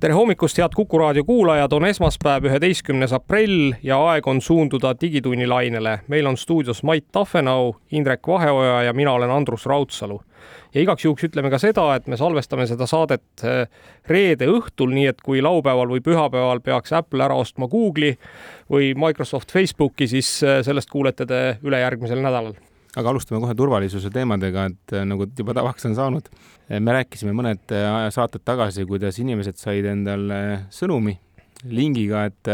Tere hommikust, head Kuku raadio kuulajad, on esmaspäev, üheteistkümnes aprill ja aeg on suunduda Digitunni lainele. meil on stuudios Mait Tafenau, Indrek Vaheoja ja mina olen Andrus Raudsalu. ja igaks juhuks ütleme ka seda, et me salvestame seda saadet eh, reede õhtul, nii et kui laupäeval või pühapäeval peaks Apple ära ostma Google'i või Microsoft Facebooki, siis eh, sellest kuulete te ülejärgmisel nädalal aga alustame kohe turvalisuse teemadega, et äh, nagu juba tavaks on saanud. Äh, me rääkisime mõned äh, saated tagasi, kuidas inimesed said endale sõnumi lingiga, et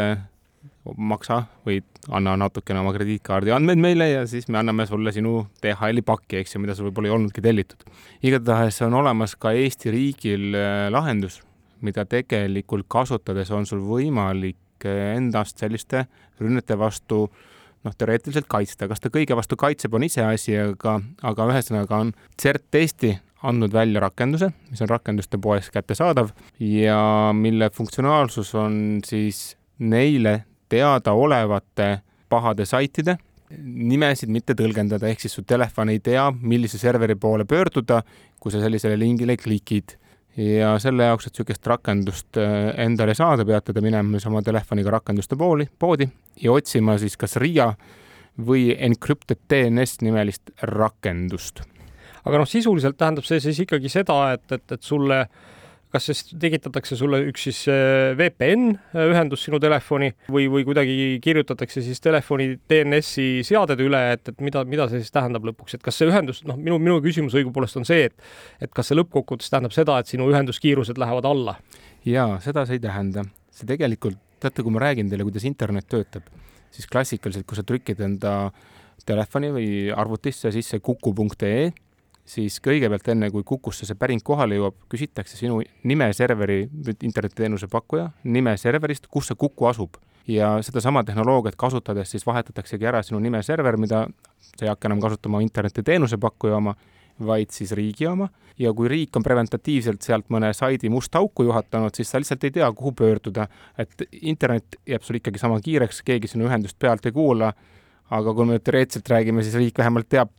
maksa või anna natukene oma krediitkaardi andmeid meile ja siis me anname sulle sinu DHL-i pakki, eks ju, mida sul võib-olla ei olnudki tellitud. igatahes on olemas ka Eesti riigil lahendus, mida tegelikult kasutades on sul võimalik endast selliste rünnete vastu äh, noh, teoreetiliselt kaitsta, kas ta kõige vastu kaitseb, on iseasi, aga, aga ühesõnaga on CERT-testi andnud välja rakenduse, mis on rakenduste poes kättesaadav ja mille funktsionaalsus on siis neile teadaolevate pahade saitide nimesid mitte tõlgendada, ehk siis su telefon ei tea, millise serveri poole pöörduda, kui sa sellisele lingile klikid ja selle jaoks, et niisugust rakendust äh, endale saada, peate te minema siis oma telefoniga rakenduste pooli, poodi ja otsima siis kas RIA või Encrypted DNS nimelist rakendust. aga noh, sisuliselt tähendab see siis ikkagi seda, et, et, et sulle äh, kas siis tekitatakse sulle üks siis äh, VPN äh, ühendus sinu telefoni või, või kuidagi kirjutatakse siis telefoni DNS-i seaded üle, et, et mida, mida see siis tähendab lõpuks, et kas see ühendus, noh, minu, minu küsimus õigupoolest on see, et et kas see lõppkokkuvõttes tähendab seda, et sinu ühenduskiirused lähevad alla? jaa, seda see ei tähenda. see tegelikult, teate, kui ma räägin teile, kuidas internet töötab, siis klassikaliselt, kui sa trükid enda telefoni või arvutisse sisse kuku.ee siis kõigepealt enne, kui Kukusse see päring kohale jõuab, küsitakse sinu nime serveri, internetiteenuse pakkuja nime serverist, kus see Kuku asub. ja sedasama tehnoloogiat kasutades siis vahetataksegi ära sinu nime server, mida sa ei hakka enam kasutama internetiteenuse pakkuja oma, vaid siis riigi oma ja kui riik on preventatiivselt sealt mõne saidi musta auku juhatanud, siis sa lihtsalt ei tea, kuhu pöörduda. et internet jääb sul ikkagi sama kiireks, keegi sinu ühendust pealt ei kuula, aga kui me teoreetiliselt räägime, siis riik vähemalt teab,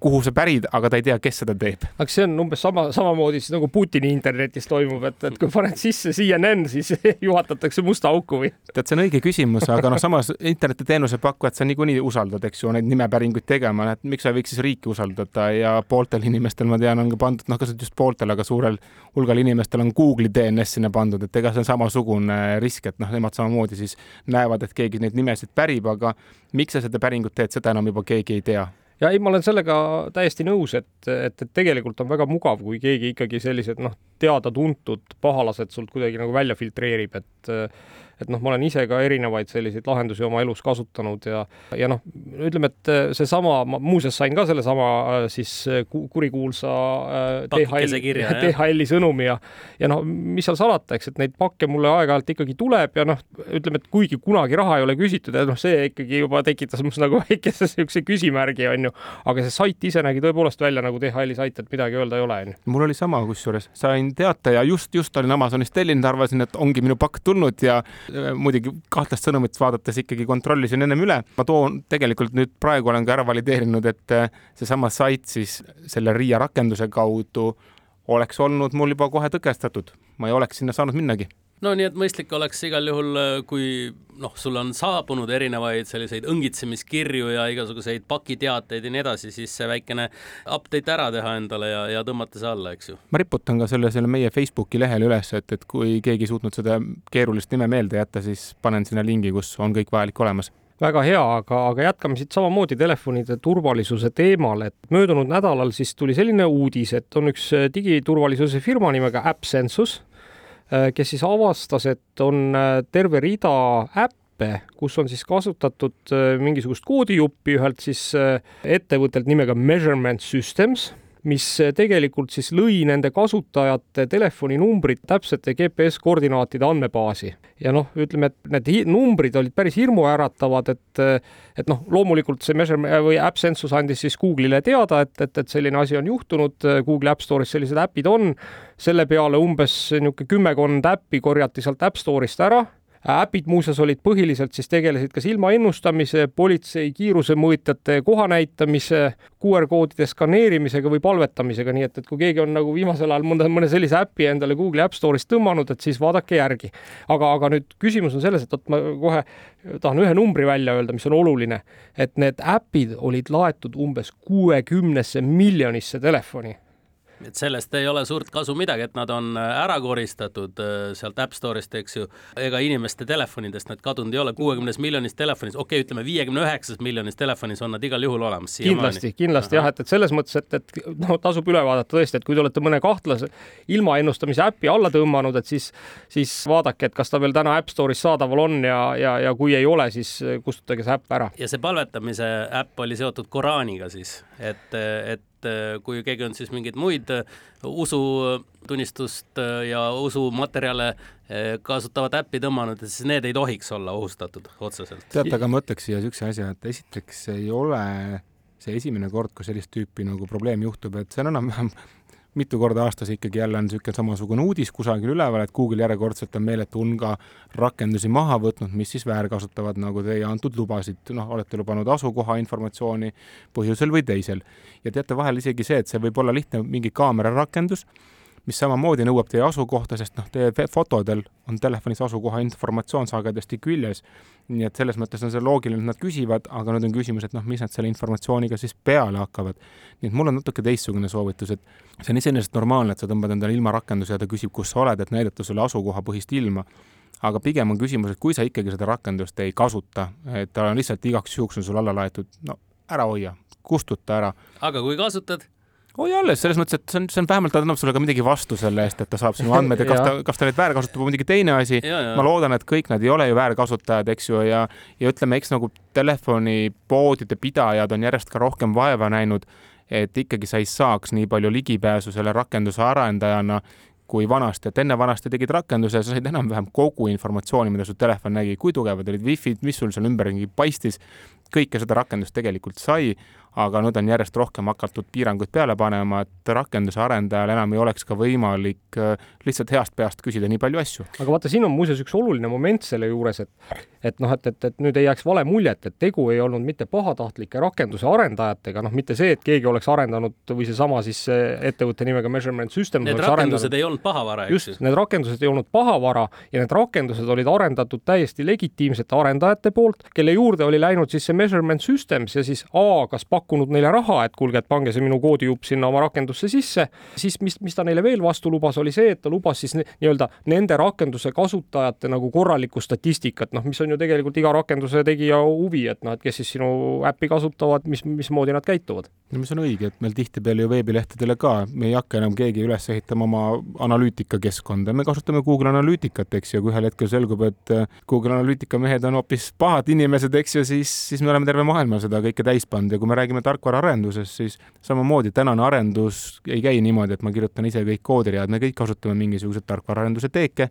kuhu sa pärid, aga ta ei tea, kes seda teeb. aga see on umbes sama, samamoodi siis nagu Putini internetis toimub, et, et kui paned sisse CNN, siis juhatatakse musta auku või? tead, see on õige küsimus, aga noh, samas internetiteenuse pakkujat sa niikuinii usaldad, eks ju, neid nimepäringuid tegema, et miks sa ei võiks siis riiki usaldada ja pooltel inimestel, ma tean, on ka pandud, noh, kas just pooltel, aga suurel hulgal inimestel on Google'i DNS sinna pandud, et ega see on samasugune risk, et noh, nemad samamoodi siis näevad, et keegi neid nimesid pärib, aga miks sa seda päringut teed, seda enam juba keegi ei tea ja ei, ma olen sellega täiesti nõus, et, et, et tegelikult on väga mugav, kui keegi ikkagi sellised noh, teada-tuntud pahalased sult kuidagi nagu välja filtreerib, et et noh, ma olen ise ka erinevaid selliseid lahendusi oma elus kasutanud ja, ja noh, ütleme, et seesama, ma muuseas sain ka sellesama äh, siis äh, kurikuulsa DHL-i, äh, DHL-i sõnumi ja ja noh, mis seal salata, eks, et neid pakke mulle aeg-ajalt ikkagi tuleb ja noh, ütleme, et kuigi kunagi raha ei ole küsitud ja noh, see ikkagi juba tekitas must nagu väikese niisuguse küsimärgi, on ju, aga see sait ise nägi tõepoolest välja nagu DHL-i sait, et midagi öelda ei ole, on ju. mul oli sama, kusjuures sain teate ja just, just olin Amazonist tellinud, arvasin, et ongi minu pakk tulnud ja Äh, muidugi kahtlast sõnumit vaadates ikkagi kontrollisin ennem üle. ma toon tegelikult nüüd praegu olen ka ära valideerinud, et äh, seesama sait siis selle RIA rakenduse kaudu oleks olnud mul juba kohe tõkestatud, ma ei oleks sinna saanud minnagi no nii et mõistlik oleks igal juhul, äh, kui noh, sul on saabunud erinevaid selliseid õngitsemiskirju ja igasuguseid pakiteateid ja nii edasi, siis see väikene update ära teha endale ja, ja tõmmata see alla, eks ju. ma riputan ka selle, selle meie Facebooki lehele üles, et, et kui keegi ei suutnud seda keerulist nime meelde jätta, siis panen sinna lingi, kus on kõik vajalik olemas väga hea, aga, aga jätkame siit samamoodi telefonide turvalisuse teemal, et möödunud nädalal siis tuli selline uudis, et on üks digiturvalisuse firma nimega AppSensus Äh, kes siis avastas, et on äh, terve rida äppe, kus on siis kasutatud äh, mingisugust koodijuppi ühelt siis ettevõttelt nimega Measurement Systems mis tegelikult siis lõi nende kasutajate telefoninumbrid täpsete GPS koordinaatide andmebaasi. ja noh, ütleme, et need numbrid olid päris hirmuäratavad, et et noh, loomulikult see measure või AppSensus andis siis Google'ile teada, et, et, et selline asi on juhtunud, Google'i App Store'is sellised äpid on, selle peale umbes niisugune kümmekond äppi korjati sealt App Store'ist ära äpid muuseas olid põhiliselt siis tegelesid kas ilma ennustamise, politsei kiirusemõõtjate koha näitamise, QR-koodide skaneerimisega või palvetamisega, nii et, et kui keegi on nagu viimasel ajal mõnda, mõne sellise äpi endale Google'i App Store'ist tõmmanud, et siis vaadake järgi. aga, aga nüüd küsimus on selles, et vot ma kohe tahan ühe numbri välja öelda, mis on oluline, et need äpid olid laetud umbes kuuekümnesse miljonisse telefoni et sellest ei ole suurt kasu midagi, et nad on äh, ära koristatud äh, sealt App Store'ist, eks ju, ega inimeste telefonidest need kadunud ei ole, kuuekümnes miljonis telefonis, okei okay,, ütleme viiekümne üheksas miljonis telefonis on nad igal juhul olemas. kindlasti, kindlasti Aha. jah, et, et selles mõttes, et, et noh, tasub üle vaadata tõesti, et kui te olete mõne kahtlase ilma ennustamise äpi alla tõmmanud, et siis, siis vaadake, et kas ta veel täna App Store'is saadaval on ja, ja, ja kui ei ole, siis kustutage see äpp ära. ja see palvetamise äpp oli seotud Koraaniga siis, et, et et äh, kui keegi on siis mingeid muid äh, usutunnistust äh, ja usumaterjale kasutavat äppi tõmmanud, siis need ei tohiks olla ohustatud otseselt. teate, aga ma ütleks siia niisuguse asja, et esiteks ei ole see esimene kord, kui sellist tüüpi nagu probleem juhtub, et see on enam-vähem mitu korda aastas ikkagi jälle on niisugune samasugune uudis kusagil üleval, et Google järjekordselt on meeletu hulga rakendusi maha võtnud, mis siis väärkasutavad nagu teie antud lubasid, noh, olete lubanud asukoha informatsiooni põhjusel või teisel. ja teate, vahel isegi see, et see võib olla lihtne mingi kaamerarakendus, mis samamoodi nõuab teie asukohta, sest noh, teie fotodel on telefonis asukoha informatsioon sagedasti küljes. nii et selles mõttes on see loogiline, et nad küsivad, aga nüüd on küsimus, et noh, mis nad selle informatsiooniga siis peale hakkavad. nii et mul on natuke teistsugune soovitus, et see on iseenesest normaalne, et sa tõmbad endale ilmarakenduse ja ta küsib, kus sa oled, et näidata sulle asukohapõhist ilma aga pigem on küsimus, et kui sa ikkagi seda rakendust ei kasuta, et ta on lihtsalt igaks juhuks on sul alla laetud, no ära hoia, kustuta ära. aga kui kasutad? Hoia alles, selles mõttes, et see on, see on vähemalt, ta annab sulle ka midagi vastu selle eest, et ta saab sinu andmeid ja kas ta, kas ta neid väärkasutab, on muidugi teine asi. ma loodan, et kõik nad ei ole ju väärkasutajad, eks ju, ja, ja ütleme, eks nagu telefonipoodide pidajad on järjest ka rohkem vaeva näinud, et ikkagi sa ei saaks nii palju ligipääsu selle rakenduse arendajana kui vanasti, et enne vanasti tegid rakenduse, sa said enam-vähem kogu informatsiooni, mida su telefon nägi, kui tugevad olid wifi'd, mis sul seal ümberringi paistis, kõike seda rakendust tegelikult sai aga nüüd on järjest rohkem hakatud piiranguid peale panema, et rakenduse arendajal enam ei oleks ka võimalik äh, lihtsalt heast peast küsida nii palju asju. aga vaata, siin on muuseas üks oluline moment selle juures, et et noh, et, et, et nüüd ei jääks vale muljet, et tegu ei olnud mitte pahatahtlike rakenduse arendajatega, noh, mitte see, et keegi oleks arendanud või seesama siis ettevõtte nimega Measurement System. Need rakendused arendanud. ei olnud pahavara, eks ju? just, need rakendused ei olnud pahavara ja need rakendused olid arendatud täiesti legitiimsete arendajate poolt, kelle juurde oli läinud siis see Measurement Systems ja siis A, kas pakkunud neile raha, et kuulge, et pange see minu koodijupp sinna oma rakendusse sisse, siis mis, mis ta neile veel vastu lubas, oli see, et ta lubas siis nii-öelda nende rakenduse kasutajate nagu korralikku statistikat, noh, mis on ju tegelikult iga rakenduse tegija huvi, et noh, et kes siis sinu äppi kasutavad, mis, mismoodi nad käituvad. no mis on õige, et meil tihtipeale ju veebilehtedele ka, me ei hakka enam keegi üles ehitama oma analüütikakeskkonda, me kasutame Google Analüütikat, eks ju, kui ühel hetkel selgub, et Google Analüütika mehed on hoopis pahad inimesed, eks ju, siis, siis me oleme terve maailma seda kõike täis pannud ja kui me räägime tarkvaraarendusest, siis samamoodi tänane arendus ei käi niimoodi, et ma kirjutan ise kõik koodiread, me kõik kasutame mingisuguseid tarkvaraarenduse teeke,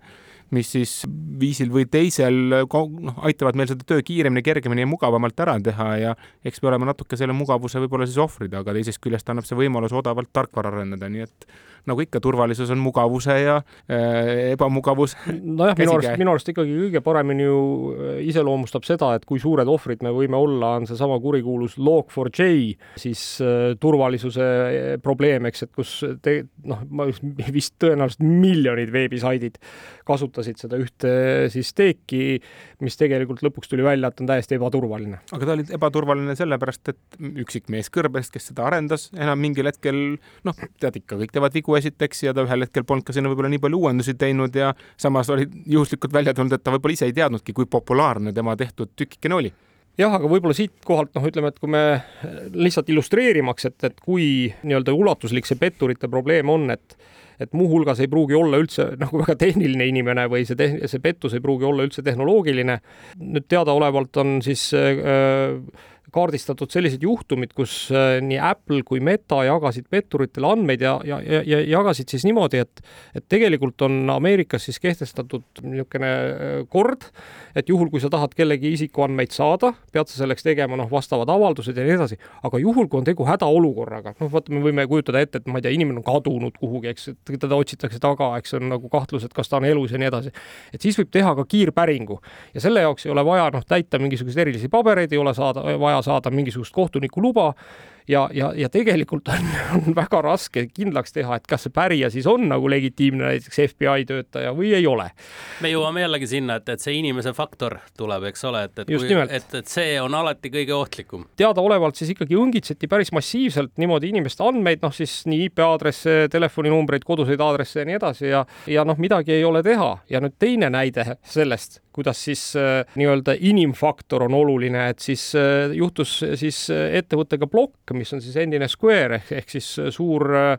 mis siis viisil või teisel noh, aitavad meil seda töö kiiremini, kergemini ja mugavamalt ära teha ja eks me oleme natuke selle mugavuse võib-olla siis ohvrid, aga teisest küljest annab see võimaluse odavalt tarkvara arendada, nii et nagu ikka, turvalisus on mugavuse ja äh, ebamugavus. nojah, minu arust, minu arust ikkagi kõige paremini ju äh, iseloomustab seda, et kui suured ohvrid me võime olla, on seesama kurikuulus Log4j, siis äh, turvalisuse äh, probleem, eks, et kus te noh, ma vist tõenäoliselt miljonid veebisaidid kasutasid seda ühte siis teeki, mis tegelikult lõpuks tuli välja, et on täiesti ebaturvaline. aga ta oli ebaturvaline sellepärast, et üksik mees kõrbes, kes seda arendas, enam mingil hetkel noh, tead ikka, kõik teevad vigu esiteks ja ta ühel hetkel polnud ka sinna võib-olla nii palju uuendusi teinud ja samas oli juhuslikult välja tulnud, et ta võib-olla ise ei teadnudki, kui populaarne tema tehtud tükikene oli jah, aga võib-olla siitkohalt noh, ütleme, et kui me lihtsalt illustreerimaks, et, et kui nii-öelda ulatuslik see petturite probleem on, et et muuhulgas ei pruugi olla üldse nagu väga tehniline inimene või see tehn-, see pettus ei pruugi olla üldse tehnoloogiline. nüüd teadaolevalt on siis äh, kaardistatud sellised juhtumid, kus nii Apple kui Meta jagasid petturitele andmeid ja, ja, ja, ja jagasid siis niimoodi, et et tegelikult on Ameerikas siis kehtestatud niisugune kord, et juhul, kui sa tahad kellegi isikuandmeid saada, pead sa selleks tegema noh, vastavad avaldused ja nii edasi, aga juhul, kui on tegu hädaolukorraga, noh, vaata, me võime kujutada ette, et ma ei tea, inimene on kadunud kuhugi, eks, et teda otsitakse taga, eks on nagu kahtlus, et kas ta on elus ja nii edasi. et siis võib teha ka kiirpäringu ja selle jaoks ei ole vaja noh, täita mingisuguseid erilisi pabereid, ei ole saada, vaja saada mingisugust kohtuniku luba ja, ja, ja tegelikult on, on väga raske kindlaks teha, et kas see pärija siis on nagu legitiimne näiteks FBI töötaja või ei ole. me jõuame jällegi sinna, et, et see inimese faktor tuleb, eks ole, et, et, kui, et, et see on alati kõige ohtlikum. teadaolevalt siis ikkagi õngitseti päris massiivselt niimoodi inimeste andmeid, noh siis nii IP aadresse, telefoninumbreid, koduseid aadresse ja nii edasi ja, ja noh, midagi ei ole teha ja nüüd teine näide sellest, kuidas siis äh, nii-öelda inimfaktor on oluline, et siis äh, juhtus siis äh, ettevõttega Block, mis on siis endine Square ehk, ehk siis suur Äh,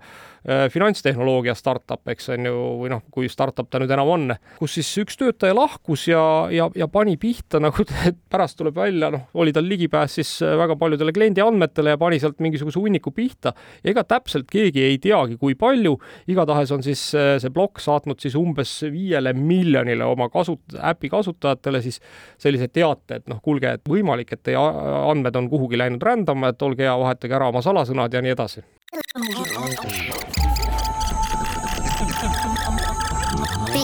finantstehnoloogia startup, eks on ju, või noh, kui startup ta nüüd enam on, kus siis üks töötaja lahkus ja, ja, ja pani pihta nagu pärast tuleb välja, noh, oli tal ligipääs siis äh, väga paljudele kliendi andmetele ja pani sealt mingisuguse hunniku pihta. ega täpselt keegi ei teagi, kui palju, igatahes on siis äh, see plokk saatnud siis umbes viiele miljonile oma kasut-, äpi kasutajatele siis sellise teate, et noh, kuulge, et võimalik, et teie andmed on kuhugi läinud rändama, et olge hea, vahetage ära oma salasõnad ja nii edasi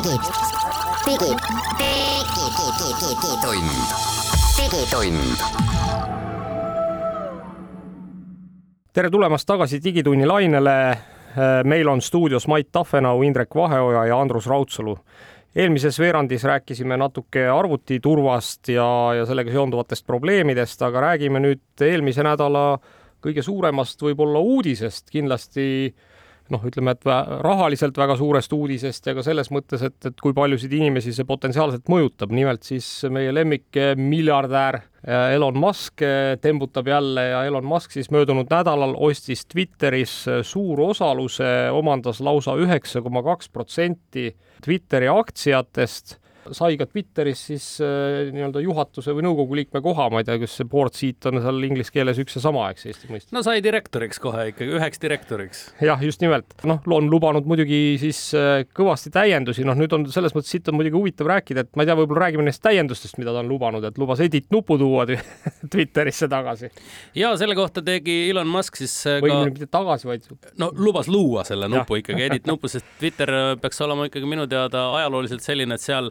digitund. digitund. tere tulemast tagasi Digitunni lainele. meil on stuudios Mait Tafenau, Indrek Vaheoja ja Andrus Raudsalu eelmises veerandis rääkisime natuke arvutiturvast ja, ja sellega seonduvatest probleemidest, aga räägime nüüd eelmise nädala kõige suuremast võib-olla uudisest, kindlasti äh, noh, ütleme, et rahaliselt väga suurest uudisest ja ka selles mõttes, et, et kui paljusid inimesi see potentsiaalselt mõjutab, nimelt siis meie lemmik miljardär äh, Elon Musk äh, tembutab jälle ja Elon Musk siis möödunud nädalal ostis Twitteris suurosaluse, omandas lausa üheksa koma kaks protsenti Twitteri aktsiatest sai ka Twitteris siis äh, nii-öelda juhatuse või nõukogu liikme koha, ma ei tea, kas see board seat on seal inglise keeles üks ja sama, eks Eesti mõistes. no sai direktoriks kohe ikkagi, üheks direktoriks. jah, just nimelt. noh, on lubanud muidugi siis äh, kõvasti täiendusi, noh, nüüd on selles mõttes siit on muidugi huvitav rääkida, et ma ei tea, võib-olla räägime neist täiendustest, mida ta on lubanud, et lubas edit nupu tuua Twitterisse tagasi. ja selle kohta tegi Elon Musk siis äh, või ka... mitte tagasi, vaid no lubas luua selle nupu ja. ikkagi, edit nupu, sest Twitter peaks olema ikkagi minu teada ajalooliselt selline, et seal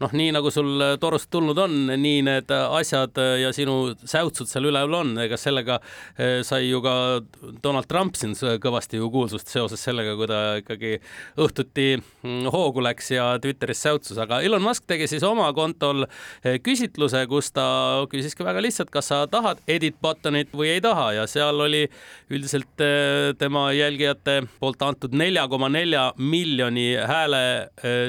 noh, nii nagu sul torust tulnud on, nii need asjad ja sinu säutsud seal üleval on, ega sellega sai ju ka Donald Trump siin kõvasti ju kuulsust seoses sellega, kui ta ikkagi õhtuti mm, hoogu läks ja Twitteris säutsus, aga Elon Musk tegi siis oma kontol küsitluse, kus ta küsiski väga lihtsalt, kas sa tahad edit button'it või ei taha ja seal oli üldiselt tema jälgijate poolt antud nelja koma nelja miljoni hääle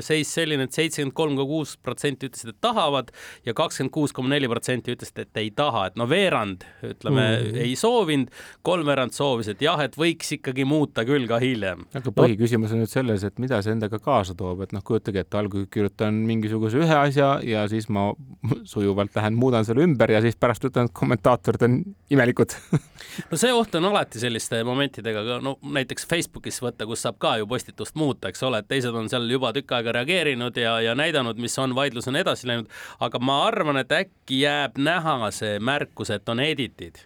seis selline, et seitsekümmend kolm koma kuus protsenti ütlesid, et tahavad ja kakskümmend kuus koma neli protsenti ütlesid, et ei taha, et no veerand, ütleme mm., ei soovinud, kolmveerand soovis, et jah, et võiks ikkagi muuta küll ka hiljem. aga põhiküsimus on nüüd selles, et mida see endaga kaasa toob, et noh, kujutage ette, algul kirjutan mingisuguse ühe asja ja siis ma sujuvalt lähen muudan selle ümber ja siis pärast ütlen, et kommentaatorid on imelikud no see oht on alati selliste momentidega, no näiteks Facebookis võtta, kus saab ka ju postitust muuta, eks ole, et teised on seal juba tükk aega reageerinud ja, ja näidanud, mis on vaidlus on edasi läinud, aga ma arvan, et äkki jääb näha see märkus, et on editid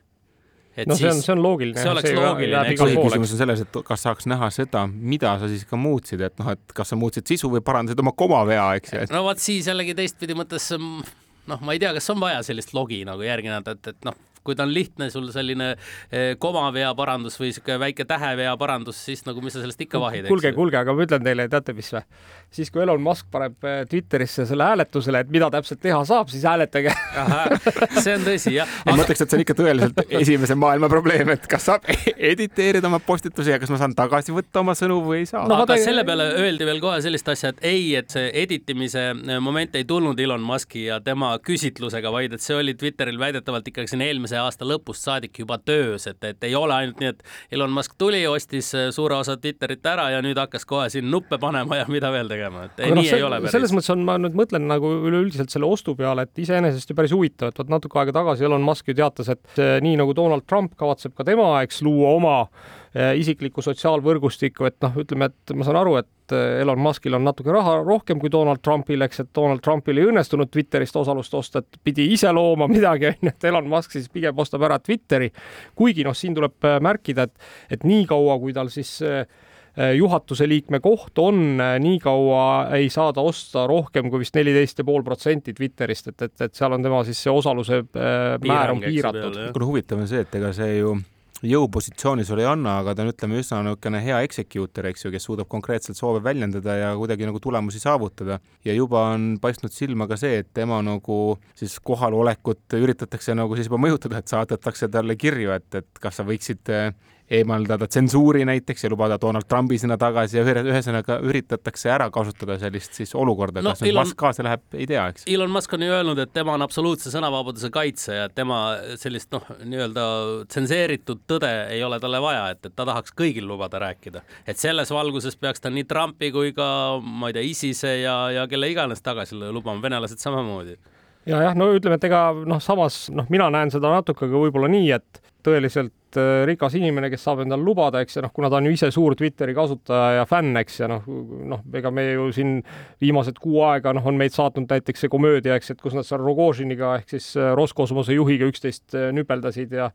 et no see on, see on loogiline. see oleks loogiline. põhiküsimus on selles, et kas saaks näha seda, mida sa siis ka muutsid, et noh, et kas sa muutsid sisu või parandasid oma komavea, eks ju. no vot siis jällegi teistpidi mõttes noh, ma ei tea, kas on vaja sellist logi nagu järgi näha, et, et noh kui ta on lihtne sul selline eh, komavea parandus või sihuke väike tähevea parandus, siis nagu mis sa sellest ikka vahid, kuulge, kuulge, aga ma ütlen teile, teate mis või? siis kui Elon Musk paneb eh, Twitterisse selle hääletusele, et mida täpselt teha saab, siis hääletage. see on tõsi, jah. ma mõtleks, et see on ikka tõeliselt esimese maailma probleem, et kas saab editeerida oma postitusi ja kas ma saan tagasi võtta oma sõnu või ei saa no,. aga selle peale öeldi veel kohe sellist asja, et ei, et see editimise eh, moment ei tulnud Elon Muski ja tema küsitlusega, vaid et see oli Twitteril väidetavalt ikkagi siin eelmise eelmise aasta lõpust saadik juba töös, et, et ei ole ainult nii, et Elon Musk tuli, ostis äh, suure osa Twitterit ära ja nüüd hakkas kohe siin nuppe panema ja mida veel tegema, et ei, Aga nii no, ei ole päris. selles mõttes on, ma nüüd mõtlen nagu üleüldiselt selle ostu peale, et iseenesest ju päris huvitav, et vot natuke aega tagasi Elon Musk ju teatas, et eh, nii nagu Donald Trump kavatseb ka tema, eks, luua oma isiklikku sotsiaalvõrgustikku, et noh, ütleme, et ma saan aru, et eh, Elon Muskil on natuke raha rohkem kui Donald Trumpil, eks, et Donald Trumpil ei õnnestunud Twitterist osalust osta, et pidi ise looma midagi, onju, et Elon Musk siis pigem ostab ära Twitteri. kuigi noh, siin tuleb eh, märkida, et, et niikaua, kui tal siis eh, juhatuse liikme koht on, nii kaua ei saa ta osta rohkem kui vist neliteist ja pool protsenti Twitterist, et, et, et seal on tema siis see osaluse määr on piiratud kuule huvitav on see, et ega see ju jõupositsiooni sulle ei anna, aga ta on, ütleme, üsna niisugune hea executor, eks ju, kes suudab konkreetselt soove väljendada ja kuidagi nagu tulemusi saavutada. ja juba on paistnud silma ka see, et tema nagu siis kohalolekut üritatakse nagu siis juba mõjutada, et saadetakse talle kirju, et, et kas sa võiksid eemaldada tsensuuri näiteks ja lubada Donald Trumpi sinna tagasi ja ühe- ühesõnaga üritatakse ära kasutada sellist siis olukorda No, no, kas nüüd Elon- Musk kaasa läheb, ei tea, eks. Elon Musk on ju öelnud, et tema on absoluutse sõnavabaduse kaitsja, et tema sellist noh, nii-öelda tsenseeritud tõde ei ole talle vaja, et, et ta tahaks kõigil lubada rääkida. et selles valguses peaks ta nii Trumpi kui ka ma ei tea, ISISe ja, ja kelle iganes tagasi lubama, venelased samamoodi. ja jah, no ütleme, et ega noh, samas noh, mina näen seda natuke ka võib-olla nii, et tõeliselt äh, rikas inimene, kes saab endale lubada, eks ja noh, kuna ta on ju ise suur Twitteri kasutaja ja fänn, eks ja noh, noh, ega me ju siin viimased kuu aega noh, on meid saatnud näiteks see komöödia, eks, et kus nad seal Rogožiniga ehk siis äh, Roskosmose juhiga üksteist äh, nüpeldasid ja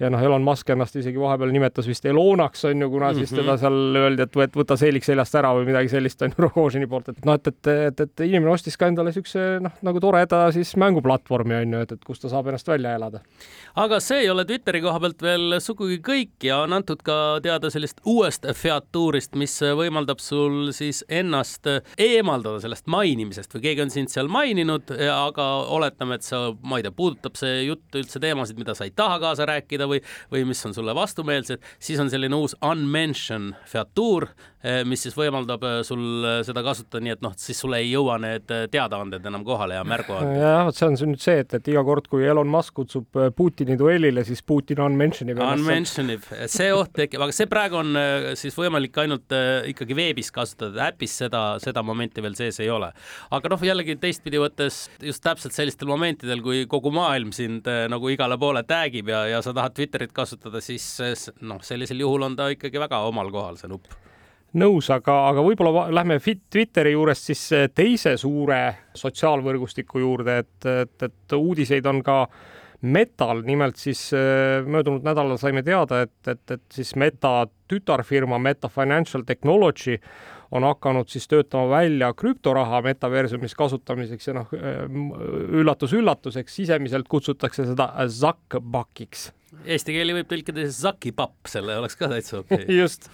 ja noh, Elon Musk ennast isegi vahepeal nimetas vist Elonaks on ju, kuna mm -hmm. siis teda seal öeldi, et võt, võta seelik seljast ära või midagi sellist on ju Rogožini poolt, et noh, et, et, et, et inimene ostis ka endale siukse noh, nagu toreda siis mänguplatvormi on ju, et, et kus ta saab ennast välja elada. aga see ei ole Twitteri koha pealt veel sugugi kõik ja on antud ka teada sellist uuest featuurist, mis võimaldab sul siis ennast eemaldada sellest mainimisest või keegi on sind seal maininud, aga oletame, et sa, ma ei tea, puudutab see jutt üldse teemasid, mida sa ei taha kaasa rääkida või, või mis on sulle vastumeelsed, siis on selline uus unmention featuur, mis siis võimaldab sul seda kasutada nii, et noh, siis sulle ei jõua need teadaanded enam kohale ja märguanded. jah, vot see on nüüd see, et, et iga kord, kui Elon Musk kutsub Putini duellile, siis Putin unmentionib ennast. Unmentionib, see oht tekib, aga see praegu on siis võimalik ainult ikkagi veebis kasutada, äpis seda, seda momenti veel sees ei ole. aga noh, jällegi teistpidi võttes just täpselt sellistel momentidel, kui kogu maailm sind nagu igale poole tag ib ja, ja sa tahad Twitterit kasutada, siis noh, sellisel juhul on ta ikkagi väga omal kohal, see nupp. Nõus, aga, aga võib-olla lähme Twitteri juurest siis eh, teise suure sotsiaalvõrgustiku juurde, et, et, et uudiseid on ka Metal, nimelt siis eh, möödunud nädalal saime teada, et, et, et siis Meta tütarfirma Meta Financial Technology on hakanud siis töötama välja krüptoraha metaversumis kasutamiseks ja noh, üllatus-üllatus, eks sisemiselt kutsutakse seda Zuckbuckiks Eesti keeli võib tõlkida siis zakipapp, selle oleks ka täitsa okei okay. just,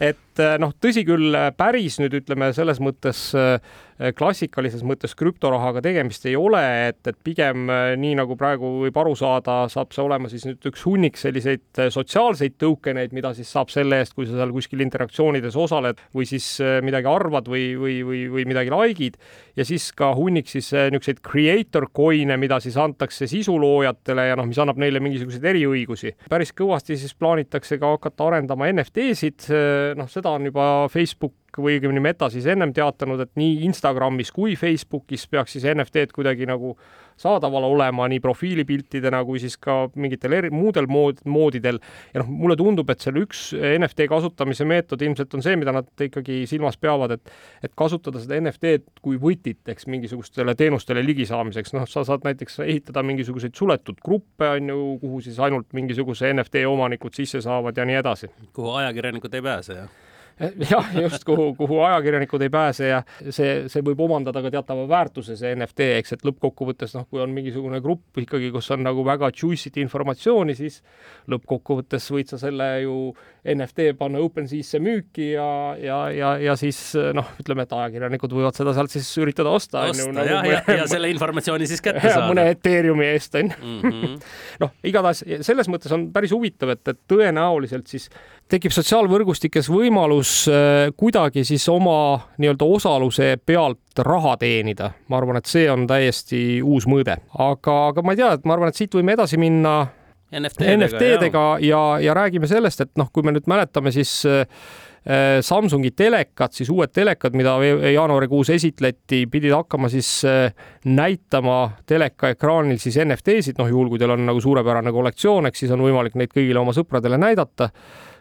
et eh, noh, tõsi küll, päris nüüd ütleme selles mõttes eh, klassikalises mõttes krüptorahaga tegemist ei ole, et, et pigem eh, nii nagu praegu võib aru saada, saab see olema siis nüüd üks hunnik selliseid eh, sotsiaalseid tokeneid, mida siis saab selle eest, kui sa seal kuskil interaktsioonides osaled või siis midagi arvad või, või, või, või midagi like'id ja siis ka hunnik siis niisuguseid creator coin'e, mida siis antakse sisuloojatele ja noh, mis annab neile mingisuguseid eriõigusi. päris kõvasti siis plaanitakse ka hakata arendama NFT-sid, noh, seda on juba Facebook või õigemini Meta siis ennem teatanud, et nii Instagramis kui Facebookis peaks siis NFT-d kuidagi nagu saadaval olema nii profiilipiltidena kui siis ka mingitel eri, muudel mood, moodidel. ja noh, mulle tundub, et seal üks NFT kasutamise meetod ilmselt on see, mida nad ikkagi silmas peavad, et et kasutada seda NFT-d kui võtit, eks mingisugustele teenustele ligisaamiseks, noh, sa saad näiteks ehitada mingisuguseid suletud gruppe, on ju, kuhu siis ainult mingisuguse NFT omanikud sisse saavad ja nii edasi kuhu ajakirjanikud ei pääse, jah? jah, just kuhu, kuhu ajakirjanikud ei pääse ja see, see võib omandada ka teatava väärtuse, see NFT, eks, et lõppkokkuvõttes noh, kui on mingisugune grupp ikkagi, kus on nagu väga juicy't informatsiooni, siis lõppkokkuvõttes võid sa selle ju NFT panna OpenSea'sse müüki ja, ja, ja, ja siis noh, ütleme, et ajakirjanikud võivad seda sealt siis üritada osta. osta jah, ja, ja selle informatsiooni siis kätte ja, saada. mõne Ethereumi eest on ju -hmm. noh, igatahes selles mõttes on päris huvitav, et, et tõenäoliselt siis tekib sotsiaalvõrgustikes võimalus äh, kuidagi siis oma nii-öelda osaluse pealt raha teenida. ma arvan, et see on täiesti uus mõõde, aga, aga ma ei tea, et ma arvan, et siit võime edasi minna NFT-dega ja, ja räägime sellest, et noh, kui me nüüd mäletame, siis äh, Samsungi telekad, siis uued telekad, mida jaanuarikuus esitleti, pidid hakkama siis äh, näitama teleka ekraanil siis NFT-sid, noh juhul kui teil on nagu suurepärane kollektsioon, eks siis on võimalik neid kõigile oma sõpradele näidata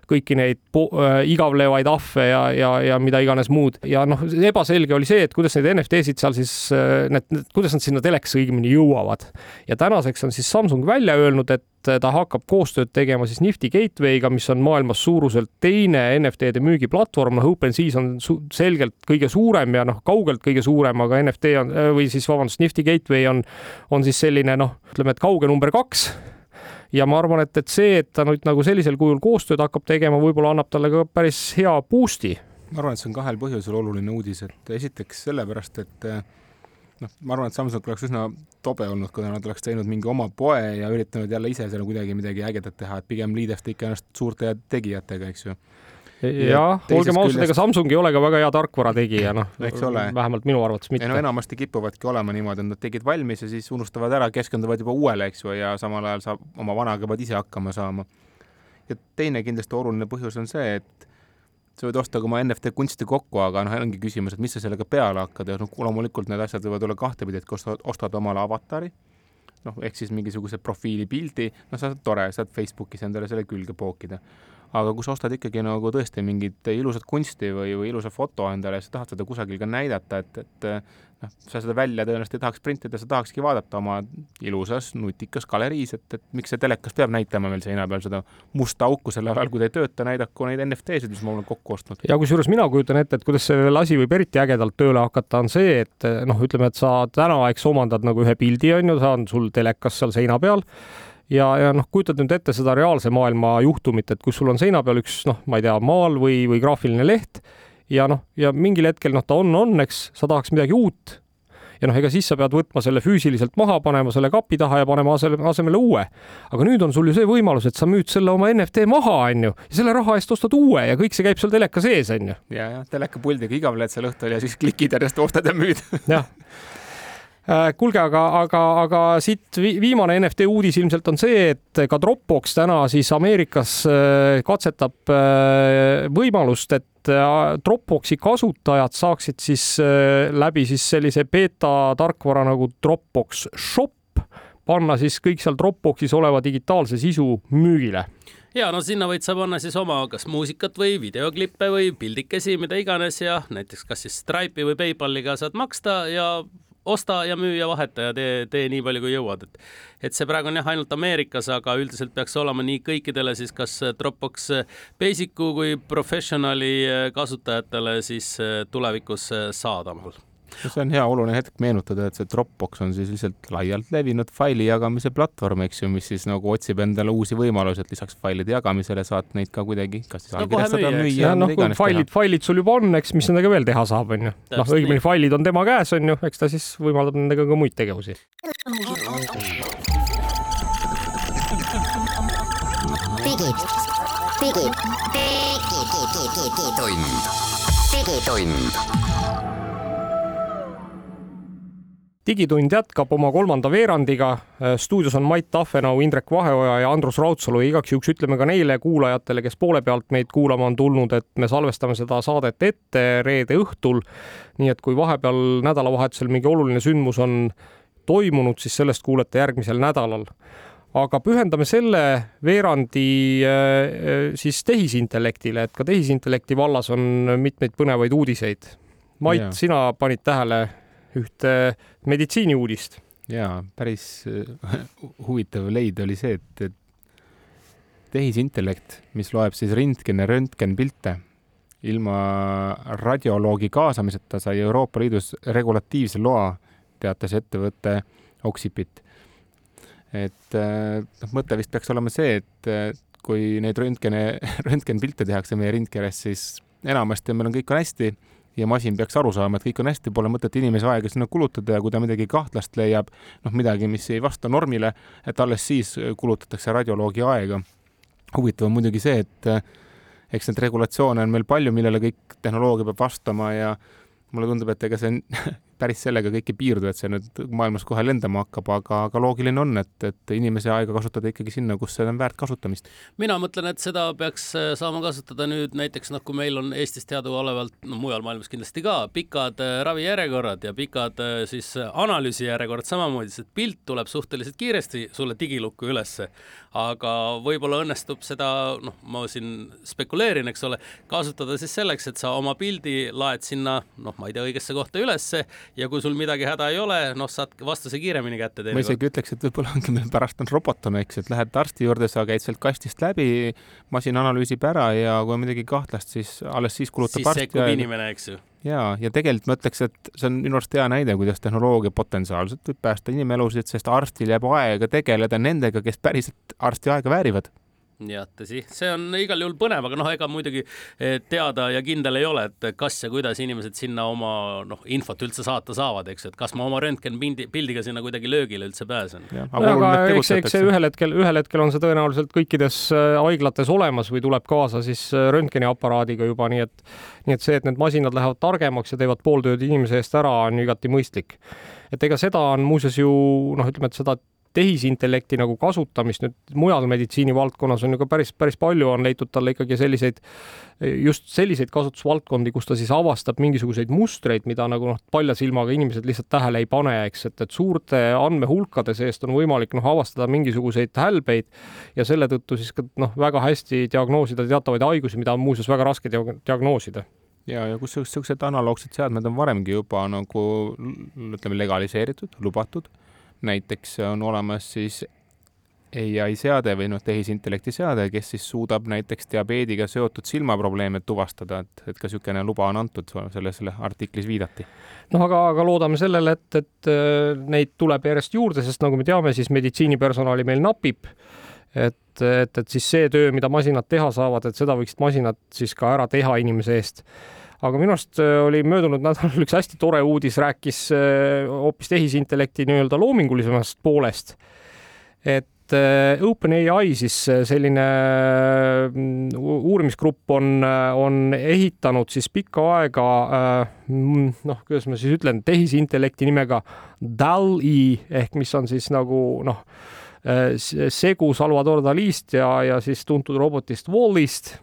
kõiki neid äh, igavlevaid ahve ja, ja, ja mida iganes muud. Ja noh, ebaselge oli see, et kuidas neid NFT-sid seal siis äh, need, need, kuidas nad sinna telekasse õigemini jõuavad. ja tänaseks on siis Samsung välja öelnud, et ta hakkab koostööd tegema siis Nifty Gateway'ga, mis on maailmas suuruselt teine NFT-de müügiplatvorm, noh OpenSea's on selgelt kõige suurem ja noh, kaugelt kõige suurem, aga NFT on või siis vabandust, Nifty Gateway on, on siis selline noh, ütleme, et kauge number kaks ja ma arvan, et, et see, et ta nüüd nagu sellisel kujul koostööd hakkab tegema, võib-olla annab talle ka päris hea boost'i. ma arvan, et see on kahel põhjusel oluline uudis, et esiteks sellepärast, et noh, ma arvan, et Samsung oleks üsna tobe olnud, kui nad oleks teinud mingi oma poe ja üritanud jälle ise seal kuidagi midagi ägedat teha, et pigem liidestada ikka ennast suurte tegijatega, eks ju jah, olgem ausad, ega Samsung ei ole ka väga hea tarkvara tegija, noh, vähemalt minu arvates mitte. no enamasti kipuvadki olema niimoodi, et nad tegid valmis ja siis unustavad ära, keskenduvad juba uuele, eks ju, ja samal ajal saab oma vanaga pead ise hakkama saama. ja teine kindlasti oluline põhjus on see, et sa võid osta ka oma NFT kunsti kokku, aga noh, ongi küsimus, et mis sa sellega peale hakkad ja noh, loomulikult need asjad võivad olla kahtepidi, et kui ostad, ostad omale avatari, noh, ehk siis mingisuguse profiilipildi, noh, sa saad tore, saad Facebookis endale selle külge pookida aga kui sa ostad ikkagi nagu tõesti mingit ilusat kunsti või, või ilusa foto endale ja sa tahad seda kusagil ka näidata, et, et noh, sa seda välja tõenäoliselt ei tahaks printida, sa tahakski vaadata oma ilusas nutikas galeriis, et, et miks see telekas peab näitama meil seina peal seda musta auku sel ajal, kui ta ei tööta, näidaku neid NFT-sid, mis ma olen kokku ostnud. ja kusjuures mina kujutan ette, et kuidas see asi võib eriti ägedalt tööle hakata, on see, et noh, ütleme, et sa täna, eks omandad nagu ühe pildi, on ju, see on sul telekas seal seina peal ja, ja noh, kujutad nüüd ette seda reaalse maailma juhtumit, et kus sul on seina peal üks noh, ma ei tea, maal või, või graafiline leht ja noh, ja mingil hetkel noh, ta on, on, eks, sa tahaks midagi uut ja noh, ega siis sa pead võtma selle füüsiliselt maha, panema selle kapi taha ja panema asemele, asemele uue. aga nüüd on sul ju see võimalus, et sa müüd selle oma NFT maha, onju, ja selle raha eest ostad uue ja kõik see käib seal teleka sees, onju. ja, ja telekapuldiga igavled seal õhtul ja siis klikid järjest, ostad ja müüd jah kuulge, aga, aga, aga siit viimane NFT uudis ilmselt on see, et ka Dropbox täna siis Ameerikas äh, katsetab äh, võimalust, et Dropboxi kasutajad saaksid siis läbi siis sellise beeta tarkvara nagu Dropbox Shop panna siis kõik seal Dropboxis oleva digitaalse sisu müügile. Ja no sinna võid sa panna siis oma kas muusikat või videoklippe või pildikesi, mida iganes ja näiteks kas siis Stripe'i või PayPaliga saad maksta ja osta ja müü ja vaheta ja tee, tee nii palju, kui jõuad, et et see praegu on jah, ainult Ameerikas, aga üldiselt peaks olema nii kõikidele siis kas Dropbox Basicu kui Professionali kasutajatele siis tulevikus saadaval see on hea oluline hetk meenutada, et see Dropbox on siis lihtsalt laialt levinud faili jagamise platvorm, eks ju, mis siis nagu otsib endale uusi võimalusi, et lisaks failide jagamisele saad neid ka kuidagi, kas siis allkirjastada no,, müüa. noh, kui failid, failid sul juba on, eks, mis nendega veel teha saab, onju. noh, õigemini failid on tema käes, onju, eks ta siis võimaldab nendega ka muid tegevusi. digid, digid, digitund, digitund digitund jätkab oma kolmanda veerandiga. stuudios on Mait Tahvenau, Indrek Vaheoja ja Andrus Raudsalu. igaks juhuks ütleme ka neile kuulajatele, kes poole pealt meid kuulama on tulnud, et me salvestame seda saadet ette reede õhtul. nii et kui vahepeal nädalavahetusel mingi oluline sündmus on toimunud, siis sellest kuulete järgmisel nädalal aga pühendame selle veerandi äh, äh, siis tehisintellektile, et ka tehisintellekti vallas on mitmeid põnevaid uudiseid. Mait, sina panid tähele ühte meditsiiniuudist. jaa, päris äh, huvitav leid oli see, et, et tehisintellekt, mis loeb siis rentgen ja röntgenpilte, ilma radioloogi kaasamiseta sai Euroopa Liidus regulatiivse loa, teatas ettevõte Oxipit. et äh, noh, mõte vist peaks olema see, et kui neid röntgene, röntgenpilte tehakse meie rindkeres, siis enamasti meil on kõik on hästi ja masin peaks aru saama, et kõik on hästi, pole mõtet inimese aega sinna kulutada ja kui ta midagi kahtlast leiab, noh, midagi, mis ei vasta normile, et alles siis kulutatakse radioloogi aega. huvitav on muidugi see, et eks neid regulatsioone on meil palju, millele kõik tehnoloogia peab vastama ja mulle tundub, et ega see päris sellega kõik ei piirdu, et see nüüd maailmas kohe lendama hakkab, aga, aga loogiline on, et, et inimese aega kasutada ikkagi sinna, kus see on väärt kasutamist. mina mõtlen, et seda peaks äh, saama kasutada nüüd näiteks noh, kui meil on Eestis teadaolevalt, no mujal maailmas kindlasti ka, pikad äh, ravijärjekorrad ja pikad äh, siis analüüsijärjekorrad samamoodi, sest pilt tuleb suhteliselt kiiresti sulle digilukku ülesse, aga võib-olla õnnestub seda, noh, ma siin spekuleerin, eks ole, kasutada siis selleks, et sa oma pildi laed sinna, noh, ma ei tea, õigesse kohta ülesse ja kui sul midagi häda ei ole, noh, saad vastuse kiiremini kätte. ma isegi ütleks, et võib-olla ongi meil pärast on robot on, eks, et lähed arsti juurde, sa käid sealt kastist läbi, masin analüüsib ära ja kui on midagi kahtlast, siis alles siis kulutab siis sekkub inimene, eks ju ja, ja tegelikult ma ütleks, et see on minu arust hea näide, kuidas tehnoloogia potentsiaalselt võib päästa inimelusid, sest arstil jääb aega tegeleda nendega, kes päriselt arsti aega väärivad jah, tõsi, see on igal juhul põnev, aga noh, ega muidugi eh, teada ja kindel ei ole, et kas ja kuidas inimesed sinna oma noh, infot üldse saata saavad, eks, et kas ma oma röntgenpildi, pildiga sinna kuidagi löögile üldse pääsen. aga, aga eks, eks see ühel hetkel, ühel hetkel on see tõenäoliselt kõikides äh, haiglates olemas või tuleb kaasa siis äh, röntgeniaparaadiga juba, nii et nii et see, et need masinad lähevad targemaks ja teevad pool tööd inimese eest ära, on igati mõistlik. et ega seda on muuseas ju noh, ütleme, et seda tehisintellekti nagu kasutamist nüüd mujal meditsiinivaldkonnas on ju ka päris, päris palju on leitud talle ikkagi selliseid, just selliseid kasutusvaldkondi, kus ta siis avastab mingisuguseid mustreid, mida nagu noh, palja silmaga inimesed lihtsalt tähele ei pane, eks, et, et suurte andmehulkade seest on võimalik noh, avastada mingisuguseid hälbeid ja selle tõttu siis ka noh, väga hästi diagnoosida teatavaid haigusi, mida on muuseas väga raske diagnoosida. Ja, ja kusjuures niisugused analoogsed seadmed on varemgi juba nagu ütleme, legaliseeritud, lubatud näiteks on olemas siis ai seade või noh, tehisintellekti seade, kes siis suudab näiteks diabeediga seotud silmaprobleeme tuvastada, et, et ka niisugune luba on antud, selles artiklis viidati. noh, aga, aga loodame sellele, et, et äh, neid tuleb järjest juurde, sest nagu me teame, siis meditsiinipersonali meil napib. et, et, et siis see töö, mida masinad teha saavad, et seda võiksid masinad siis ka ära teha inimese eest aga minu arust äh, oli möödunud nädalal üks hästi tore uudis, rääkis äh, hoopis tehisintellekti nii-öelda loomingulisemast poolest. et äh, OpenAI siis selline uurimisgrupp on, on ehitanud siis pikka aega noh, kuidas ma siis ütlen, tehisintellekti nimega DAL-E ehk mis on siis nagu noh, segu Salvador Dalist ja, ja siis tuntud robotist Wallist.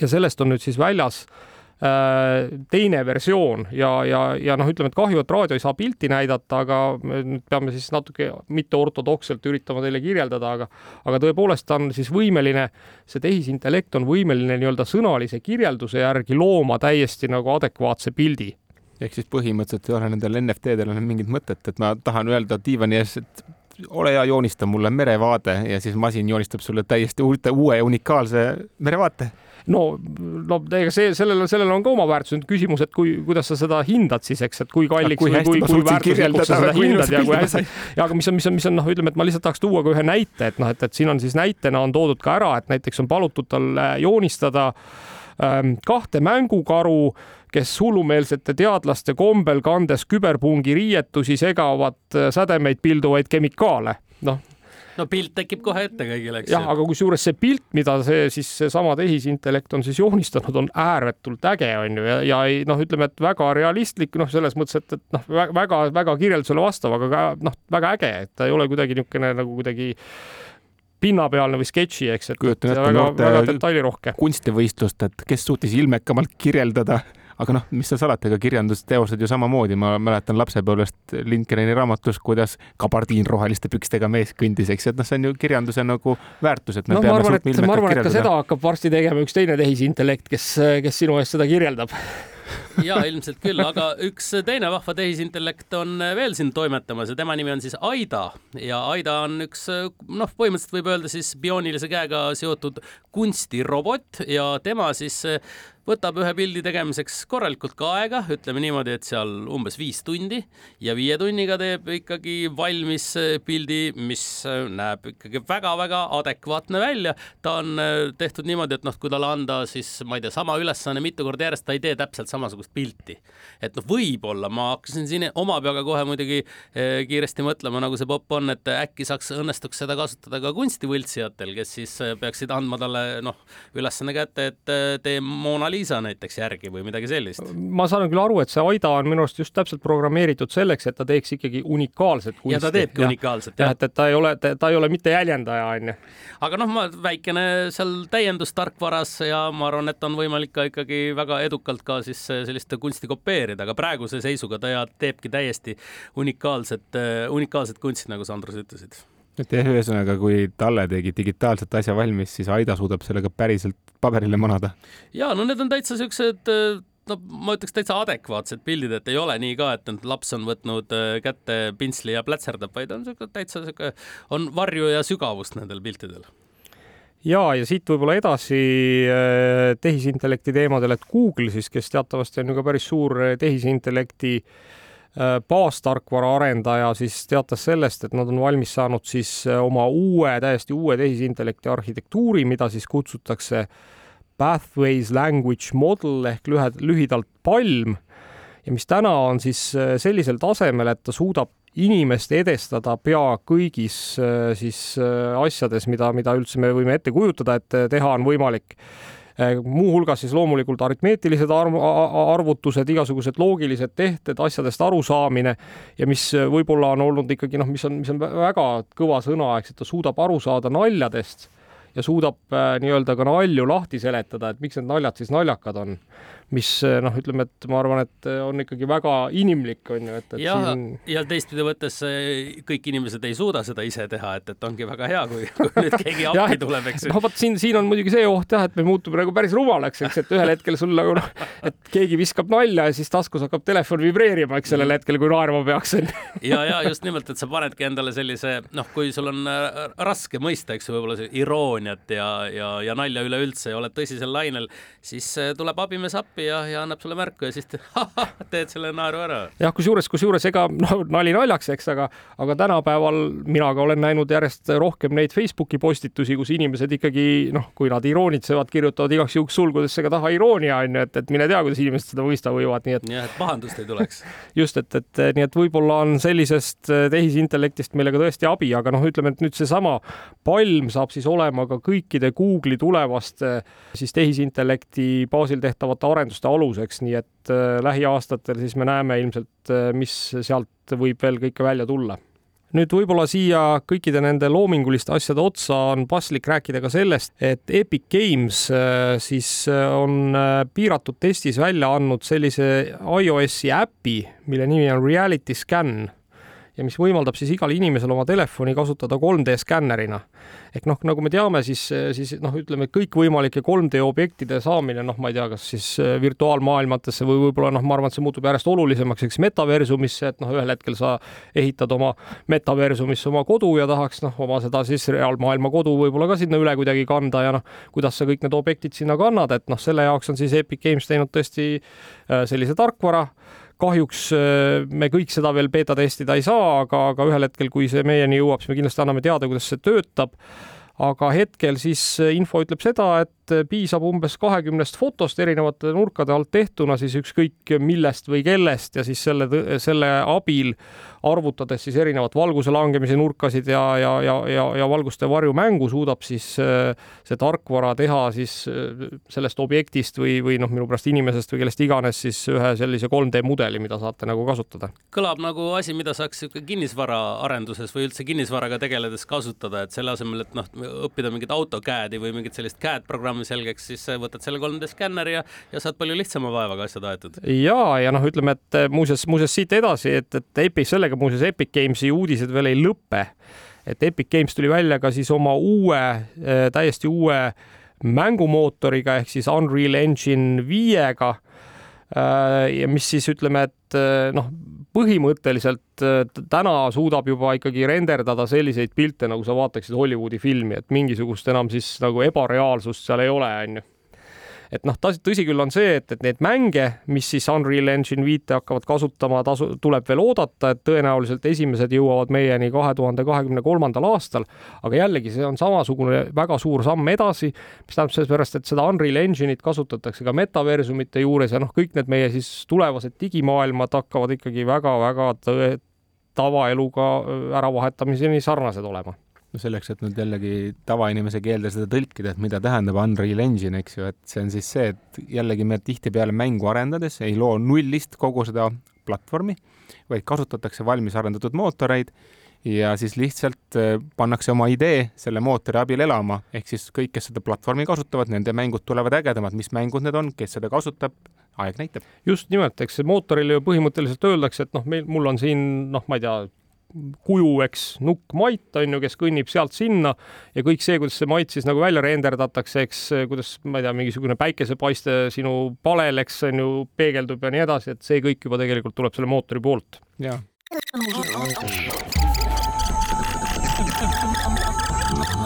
ja sellest on nüüd siis väljas Äh, teine versioon ja, ja, ja noh, ütleme, et kahju, et raadio ei saa pilti näidata, aga nüüd peame siis natuke mitteortodokselt üritama teile kirjeldada, aga aga tõepoolest ta on siis võimeline, see tehisintellekt on võimeline nii-öelda sõnalise kirjelduse järgi looma täiesti nagu adekvaatse pildi. Ehk siis põhimõtteliselt ei ole nendel NFT-del enam mingit mõtet, et ma tahan öelda diivani ees, et ole hea, joonista mulle merevaade ja siis masin joonistab sulle täiesti uute, uue unikaalse merevaate no, no ega see, sellel, sellel on ka oma väärtus, nüüd küsimus, et kui, kuidas sa seda hindad siis, eks, et kui kalliks kui või kui, kui väärtuslikuks sa seda hindad ja kui hästi. ja aga mis on, mis on, mis on noh, ütleme, et ma lihtsalt tahaks tuua ka ühe näite, et noh, et, et siin on siis näitena on toodud ka ära, et näiteks on palutud tal joonistada ähm, kahte mängukaru, kes hullumeelsete teadlaste kombel, kandes küberpungi riietusi, segavad äh, sädemeid pilduvaid kemikaale. noh no pilt tekib kohe ette kõigile, eks jah, aga kusjuures see pilt, mida see siis seesama tehisintellekt on siis joonistanud, on ääretult äge, on ju, ja, ja ei noh, ütleme, et väga realistlik, noh, selles mõttes, et, et noh, väga-väga kirjeldusele vastav, aga ka noh, väga äge, et ta ei ole kuidagi niisugune nagu kuidagi pinnapealne või sketši, eks, et kujutan ette noorte väga detailirohke kunstivõistlust, et kes suutis ilmekamalt kirjeldada. Aga noh, mis seal salata, ega kirjandusteosed ju samamoodi, ma mäletan lapsepõlvest Lindgreni raamatust, kuidas kabardiin roheliste pükstega mees kõndis, eks, et noh, see on ju kirjanduse nagu väärtus, et me no, peame suutma ilmekalt kirjeldada. ma arvan, et ka seda hakkab varsti tegema üks teine tehisintellekt, kes, kes sinu eest seda kirjeldab ja ilmselt küll, aga üks teine vahva tehisintellekt on veel siin toimetamas ja tema nimi on siis Aida. Ja Aida on üks noh, põhimõtteliselt võib öelda siis bioonilise käega seotud kunstirobot ja tema siis võtab ühe pildi tegemiseks korralikult ka aega, ütleme niimoodi, et seal umbes viis tundi ja viie tunniga teeb ikkagi valmis pildi, mis näeb ikkagi väga-väga adekvaatne välja. ta on äh, tehtud niimoodi, et noh, kui talle anda siis ma ei tea, sama ülesanne mitu korda järjest, ta ei tee täpselt samasugust pilti. et noh, võib-olla ma hakkasin siin oma peaga kohe muidugi äh, kiiresti mõtlema, nagu see popp on, et äkki saaks, õnnestuks seda kasutada ka kunstivõltsijatel, kes siis äh, peaksid andma talle noh, ülesanne kätte, et tee Mona Lisa Lisa näiteks järgi või midagi sellist. ma saan küll aru, et see Aida on minu arust just täpselt programmeeritud selleks, et ta teeks ikkagi unikaalset kunsti. ja ta teebki ja. unikaalset, jah. et, et ta ei ole, ta ei ole mitte jäljendaja, onju. aga noh, ma väikene seal täiendus tarkvaras ja ma arvan, et on võimalik ka ikkagi väga edukalt ka siis sellist kunsti kopeerida, aga praeguse seisuga ta teebki täiesti unikaalset, unikaalset kunsti, nagu sa, Andrus, ütlesid et jah, ühesõnaga, kui Talle tegi digitaalselt asja valmis, siis Aida suudab sellega päriselt paberile manada. ja no need on täitsa siuksed no ma ütleks täitsa adekvaatsed pildid, et ei ole nii ka, et laps on võtnud äh, kätte pintsli ja plätserdab, vaid on siuke täitsa siuke, on varju ja sügavust nendel piltidel ja, ja siit võib-olla edasi äh, tehisintellekti teemadel, et Google siis, kes teatavasti on ju ka päris suur äh, tehisintellekti baastarkvara arendaja, siis teatas sellest, et nad on valmis saanud siis oma uue, täiesti uue tehisintellekti arhitektuuri, mida siis kutsutakse äh, Pathways Language Model ehk lühidalt PALM. Ja mis täna on siis äh, sellisel tasemel, et ta suudab inimest edestada pea kõigis äh, siis äh, asjades, mida, mida üldse me võime ette kujutada, et teha on võimalik muuhulgas siis loomulikult aritmeetilised arv, arvutused, igasugused loogilised tehted, asjadest arusaamine ja mis võib-olla on olnud ikkagi noh, mis on, mis on väga kõva sõna, eks, et ta suudab aru saada naljadest ja suudab äh, nii-öelda ka nalju lahti seletada, et miks need naljad siis naljakad on. Mis äh, noh, ütleme, et ma arvan, et äh, on ikkagi väga inimlik, on ju, et, et ja, siin. ja teistpidi võttes kõik inimesed ei suuda seda ise teha, et, et ongi väga hea, kui, kui nüüd keegi appi ja, tuleb, eks ju. noh, vot siin, siin on muidugi see oht jah, et me muutume nagu päris rumalaks, eks, et ühel hetkel sul nagu noh, et keegi viskab nalja ja siis taskus hakkab telefon vibreerima, eks sellel hetkel, kui naerma peaks ja, ja just nimelt, et sa panedki endale sellise noh, kui sul on raske mõista, eks ju, võib-olla irooniat ja, ja, ja nalja üleüldse ja oled tõsisel lainel, siis äh, tuleb abimees appi ja, ja annab sulle märku ja siis te, teed selle naeru ära. jah, kusjuures, kusjuures ega noh, nali naljaks, eks, aga, aga tänapäeval mina ka olen näinud järjest rohkem neid Facebooki postitusi, kus inimesed ikkagi noh, kui nad iroonitsevad, kirjutavad igaks juhuks sulgudesse ka taha iroonia onju, et, et mine tea, kuidas inimesed seda mõista võivad, nii et. jah, et pahandust ei tuleks. just, et, et nii et võib-olla on sellisest äh, tehisintellektist meile ka tõesti abi, aga noh, ütleme, et nüüd seesama palm saab siis olema ka kõikide Google'i tulevaste siis tehisintellekti baasil tehtavate arenduste aluseks, nii et äh, lähiaastatel siis me näeme ilmselt, äh, mis sealt võib veel kõike välja tulla. Nüüd võib-olla siia kõikide nende loominguliste asjade otsa on paslik rääkida ka sellest, et Epic Games äh, siis on piiratud testis välja andnud sellise iOS-i äpi, mille nimi on Reality Scan ja mis võimaldab siis igal inimesel oma telefoni kasutada 3D skännerina. ehk noh, nagu me teame, siis, siis noh, ütleme kõikvõimalike 3D objektide saamine, noh, ma ei tea, kas siis äh, virtuaalmaailmatesse või võib-olla noh, ma arvan, et see muutub järjest olulisemaks, eks metaversumisse, et noh, ühel hetkel sa ehitad oma metaversumisse oma kodu ja tahaks noh, oma seda siis reaalmaailma kodu võib-olla ka sinna üle kuidagi kanda ja noh, kuidas sa kõik need objektid sinna kannad, et noh, selle jaoks on siis Epic Games teinud tõesti äh, sellise tarkvara kahjuks äh, me kõik seda veel beeta testida ei saa, aga, aga ühel hetkel, kui see meieni jõuab, siis me kindlasti anname teada, kuidas see töötab. aga hetkel siis info ütleb seda, et et piisab umbes kahekümnest fotost erinevate nurkade alt tehtuna siis ükskõik millest või kellest ja siis selle, selle abil arvutades siis erinevat valguse langemise nurkasid ja, ja, ja, ja, ja valguste varjumängu suudab siis äh, see tarkvara teha siis äh, sellest objektist või, või noh, minu pärast inimesest või kellest iganes siis ühe sellise 3D mudeli, mida saate nagu kasutada. kõlab nagu asi, mida saaks kinnisvaraarenduses või üldse kinnisvaraga tegeledes kasutada, et selle asemel, et noh, õppida mingit AutoCAD-i või mingit sellist CAD programmi, programmi selgeks, siis võtad selle 3D skänneri ja, ja saad palju lihtsama vaevaga asjad aetud. ja, ja noh, ütleme, et eh, muuseas, muuseas siit edasi, et, et Epic, sellega muuseas Epic Games'i uudised veel ei lõpe. et Epic Games tuli välja ka siis oma uue, eh, täiesti uue mängumootoriga ehk siis Unreal Engine viiega ja mis siis ütleme, et noh, põhimõtteliselt äh, täna suudab juba ikkagi renderdada selliseid pilte, nagu sa vaataksid Hollywoodi filmi, et mingisugust enam siis nagu ebareaalsust seal ei ole, onju et noh, tõsi küll on see, et, et neid mänge, mis siis Unreal Engine viite hakkavad kasutama, tasu, tuleb veel oodata, et tõenäoliselt esimesed jõuavad meieni kahe tuhande kahekümne kolmandal aastal. aga jällegi, see on samasugune väga suur samm edasi, mis tähendab seepärast, et seda Unreal Engine'it kasutatakse ka metaversumite juures ja noh, kõik need meie siis tulevased digimaailmad hakkavad ikkagi väga-väga tavaeluga äravahetamiseni sarnased olema no selleks, et nüüd jällegi tavainimese keelde seda tõlkida, et mida tähendab Unreal Engine, eks ju, et see on siis see, et jällegi me tihtipeale mängu arendades ei loo nullist kogu seda platvormi, vaid kasutatakse valmis arendatud mootoreid ja siis lihtsalt äh, pannakse oma idee selle mootori abil elama, ehk siis kõik, kes seda platvormi kasutavad, nende mängud tulevad ägedamad, mis mängud need on, kes seda kasutab, aeg näitab. just nimelt, eks mootorile ju põhimõtteliselt öeldakse, et noh, meil, mul on siin noh, ma ei tea, kuju, eks, nukk Mait on ju, kes kõnnib sealt sinna ja kõik see, kuidas see Mait siis nagu välja renderdatakse, eks, kuidas, ma ei tea, mingisugune päikesepaiste sinu palel, eks on ju, peegeldub ja nii edasi, et see kõik juba tegelikult tuleb selle mootori poolt. jaa.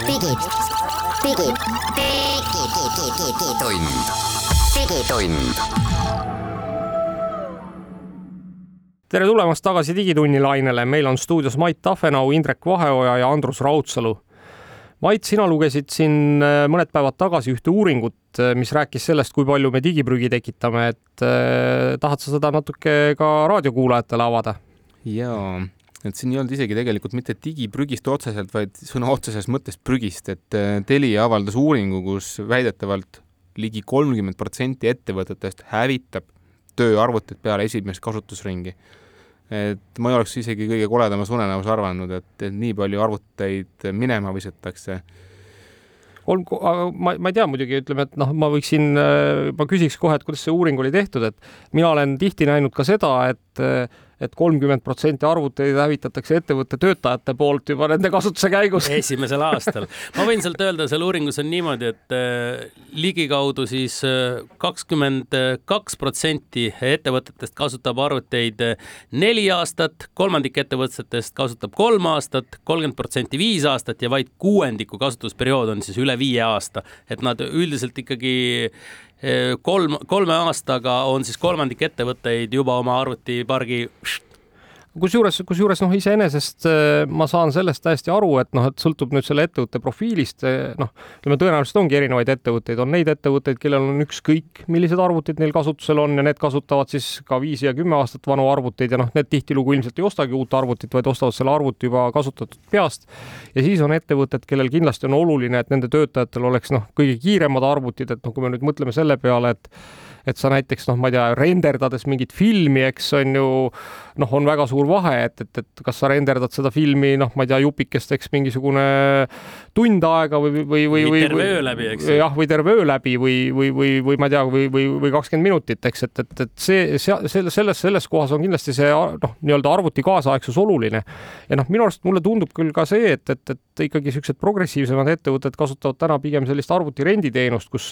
digid, digid, digitund, digitund tere tulemast tagasi Digitunni lainele, meil on stuudios Mait Tafenau, Indrek Vaheoja ja Andrus Raudsalu. Mait, sina lugesid siin äh, mõned päevad tagasi ühte uuringut, äh, mis rääkis sellest, kui palju me digiprügi tekitame, et eh, tahad sa seda natuke ka raadiokuulajatele avada? jaa, et siin ei olnud isegi tegelikult mitte digiprügist otseselt, vaid sõna otseses mõttes prügist, et Telia avaldas uuringu, kus väidetavalt ligi kolmkümmend protsenti ettevõtetest hävitab tööarvutid peale esimest kasutusringi et ma ei oleks isegi kõige koledamas unenäos arvanud, et, et nii palju arvuteid minema visatakse. kolm, ma, ma ei tea muidugi, ütleme, et noh, ma võiksin, ma küsiks kohe, et kuidas see uuring oli tehtud, et mina olen tihti näinud ka seda, et et kolmkümmend protsenti arvuteid hävitatakse ettevõtte töötajate poolt juba nende kasutuse käigus. esimesel aastal. ma võin sealt öelda, seal uuringus on niimoodi, et äh, ligikaudu siis äh, kakskümmend kaks protsenti ettevõtetest kasutab arvuteid äh, neli aastat, kolmandik ettevõtetest kasutab kolm aastat, kolmkümmend protsenti viis aastat ja vaid kuuendiku kasutusperiood on siis üle viie aasta. et nad üldiselt ikkagi kolm, kolme aastaga on siis kolmandik ettevõtteid juba oma arvutipargi kusjuures, kusjuures noh, iseenesest äh, ma saan sellest täiesti aru, et noh, et sõltub nüüd selle ettevõtte profiilist, noh, ütleme tõenäoliselt ongi erinevaid ettevõtteid, on neid ettevõtteid, kellel on ükskõik, millised arvutid neil kasutusel on ja need kasutavad siis ka viis ja kümme aastat vanu arvuteid ja noh, need tihtilugu ilmselt ei ostagi uut arvutit, vaid ostavad selle arvuti juba kasutatud peast. ja siis on ettevõtted, kellel kindlasti on oluline, et nende töötajatel oleks noh, kõige kiiremad arvutid, et noh, kui me nüüd mõtleme selle peale, et et sa näiteks noh, ma ei tea, renderdades mingit filmi, eks on ju noh, on väga suur vahe, et, et, et kas sa renderdad seda filmi, noh, ma ei tea, jupikest, eks mingisugune tund aega või, või, või, või terve öö läbi, eks. jah, või terve öö läbi või, või, või, või ma ei tea, või, või, või kakskümmend minutit, eks, et, et, et see, selle, selles, selles kohas on kindlasti see noh, nii-öelda arvuti kaasaegsus oluline. ja noh, minu arust mulle tundub küll ka see, et, et, et ikkagi niisugused progressiivsemad ettevõtted kasutavad täna pigem sellist arvuti renditeenust, kus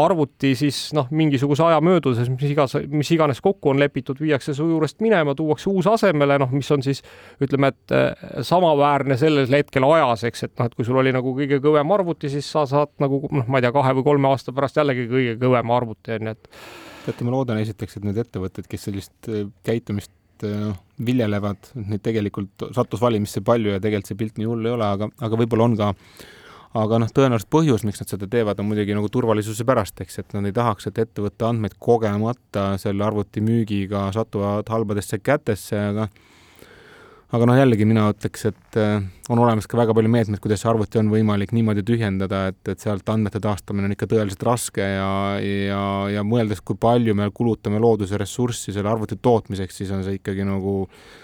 arvuti siis noh, mingisuguse aja möödudes, mis igas, mis iganes kokku on lepitud, viiakse su juurest minema, tuuakse uus asemele, noh, mis on siis ütleme, et äh, samaväärne sellel hetkel ajas, eks, et noh, et kui sul oli nagu kõige kõvem arvuti, siis sa saad nagu noh, ma ei tea, kahe või kolme aasta pärast jällegi kõige kõvema arvuti on ju, et. teate, ma loodan esiteks, et need ettevõtted, kes sellist äh, käitumist äh, noh, viljelevad, neid tegelikult sattus valimisse palju ja tegelikult see pilt nii hull ei ole, aga, aga võib-olla on ka aga noh, tõenäoliselt põhjus, miks nad seda teevad, on muidugi nagu turvalisuse pärast, eks, et nad ei tahaks, et ettevõtte andmed kogemata selle arvuti müügiga satuvad halbadesse kätesse, aga aga noh, jällegi mina ütleks, et äh, on olemas ka väga palju meetmeid, kuidas see arvuti on võimalik niimoodi tühjendada, et, et sealt andmete taastamine on ikka tõeliselt raske ja, ja, ja mõeldes, kui palju me kulutame looduse ressurssi selle arvuti tootmiseks, siis on see ikkagi nagu äh,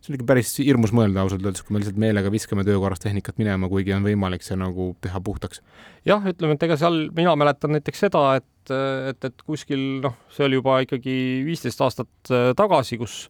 see on ikka päris hirmus mõelda ausalt öeldes, kui me lihtsalt meelega viskame töökorras tehnikat minema, kuigi on võimalik see nagu teha puhtaks. jah, ütleme, et ega seal mina mäletan näiteks seda, et, et, et kuskil noh, see oli juba ikkagi viisteist aastat tagasi, kus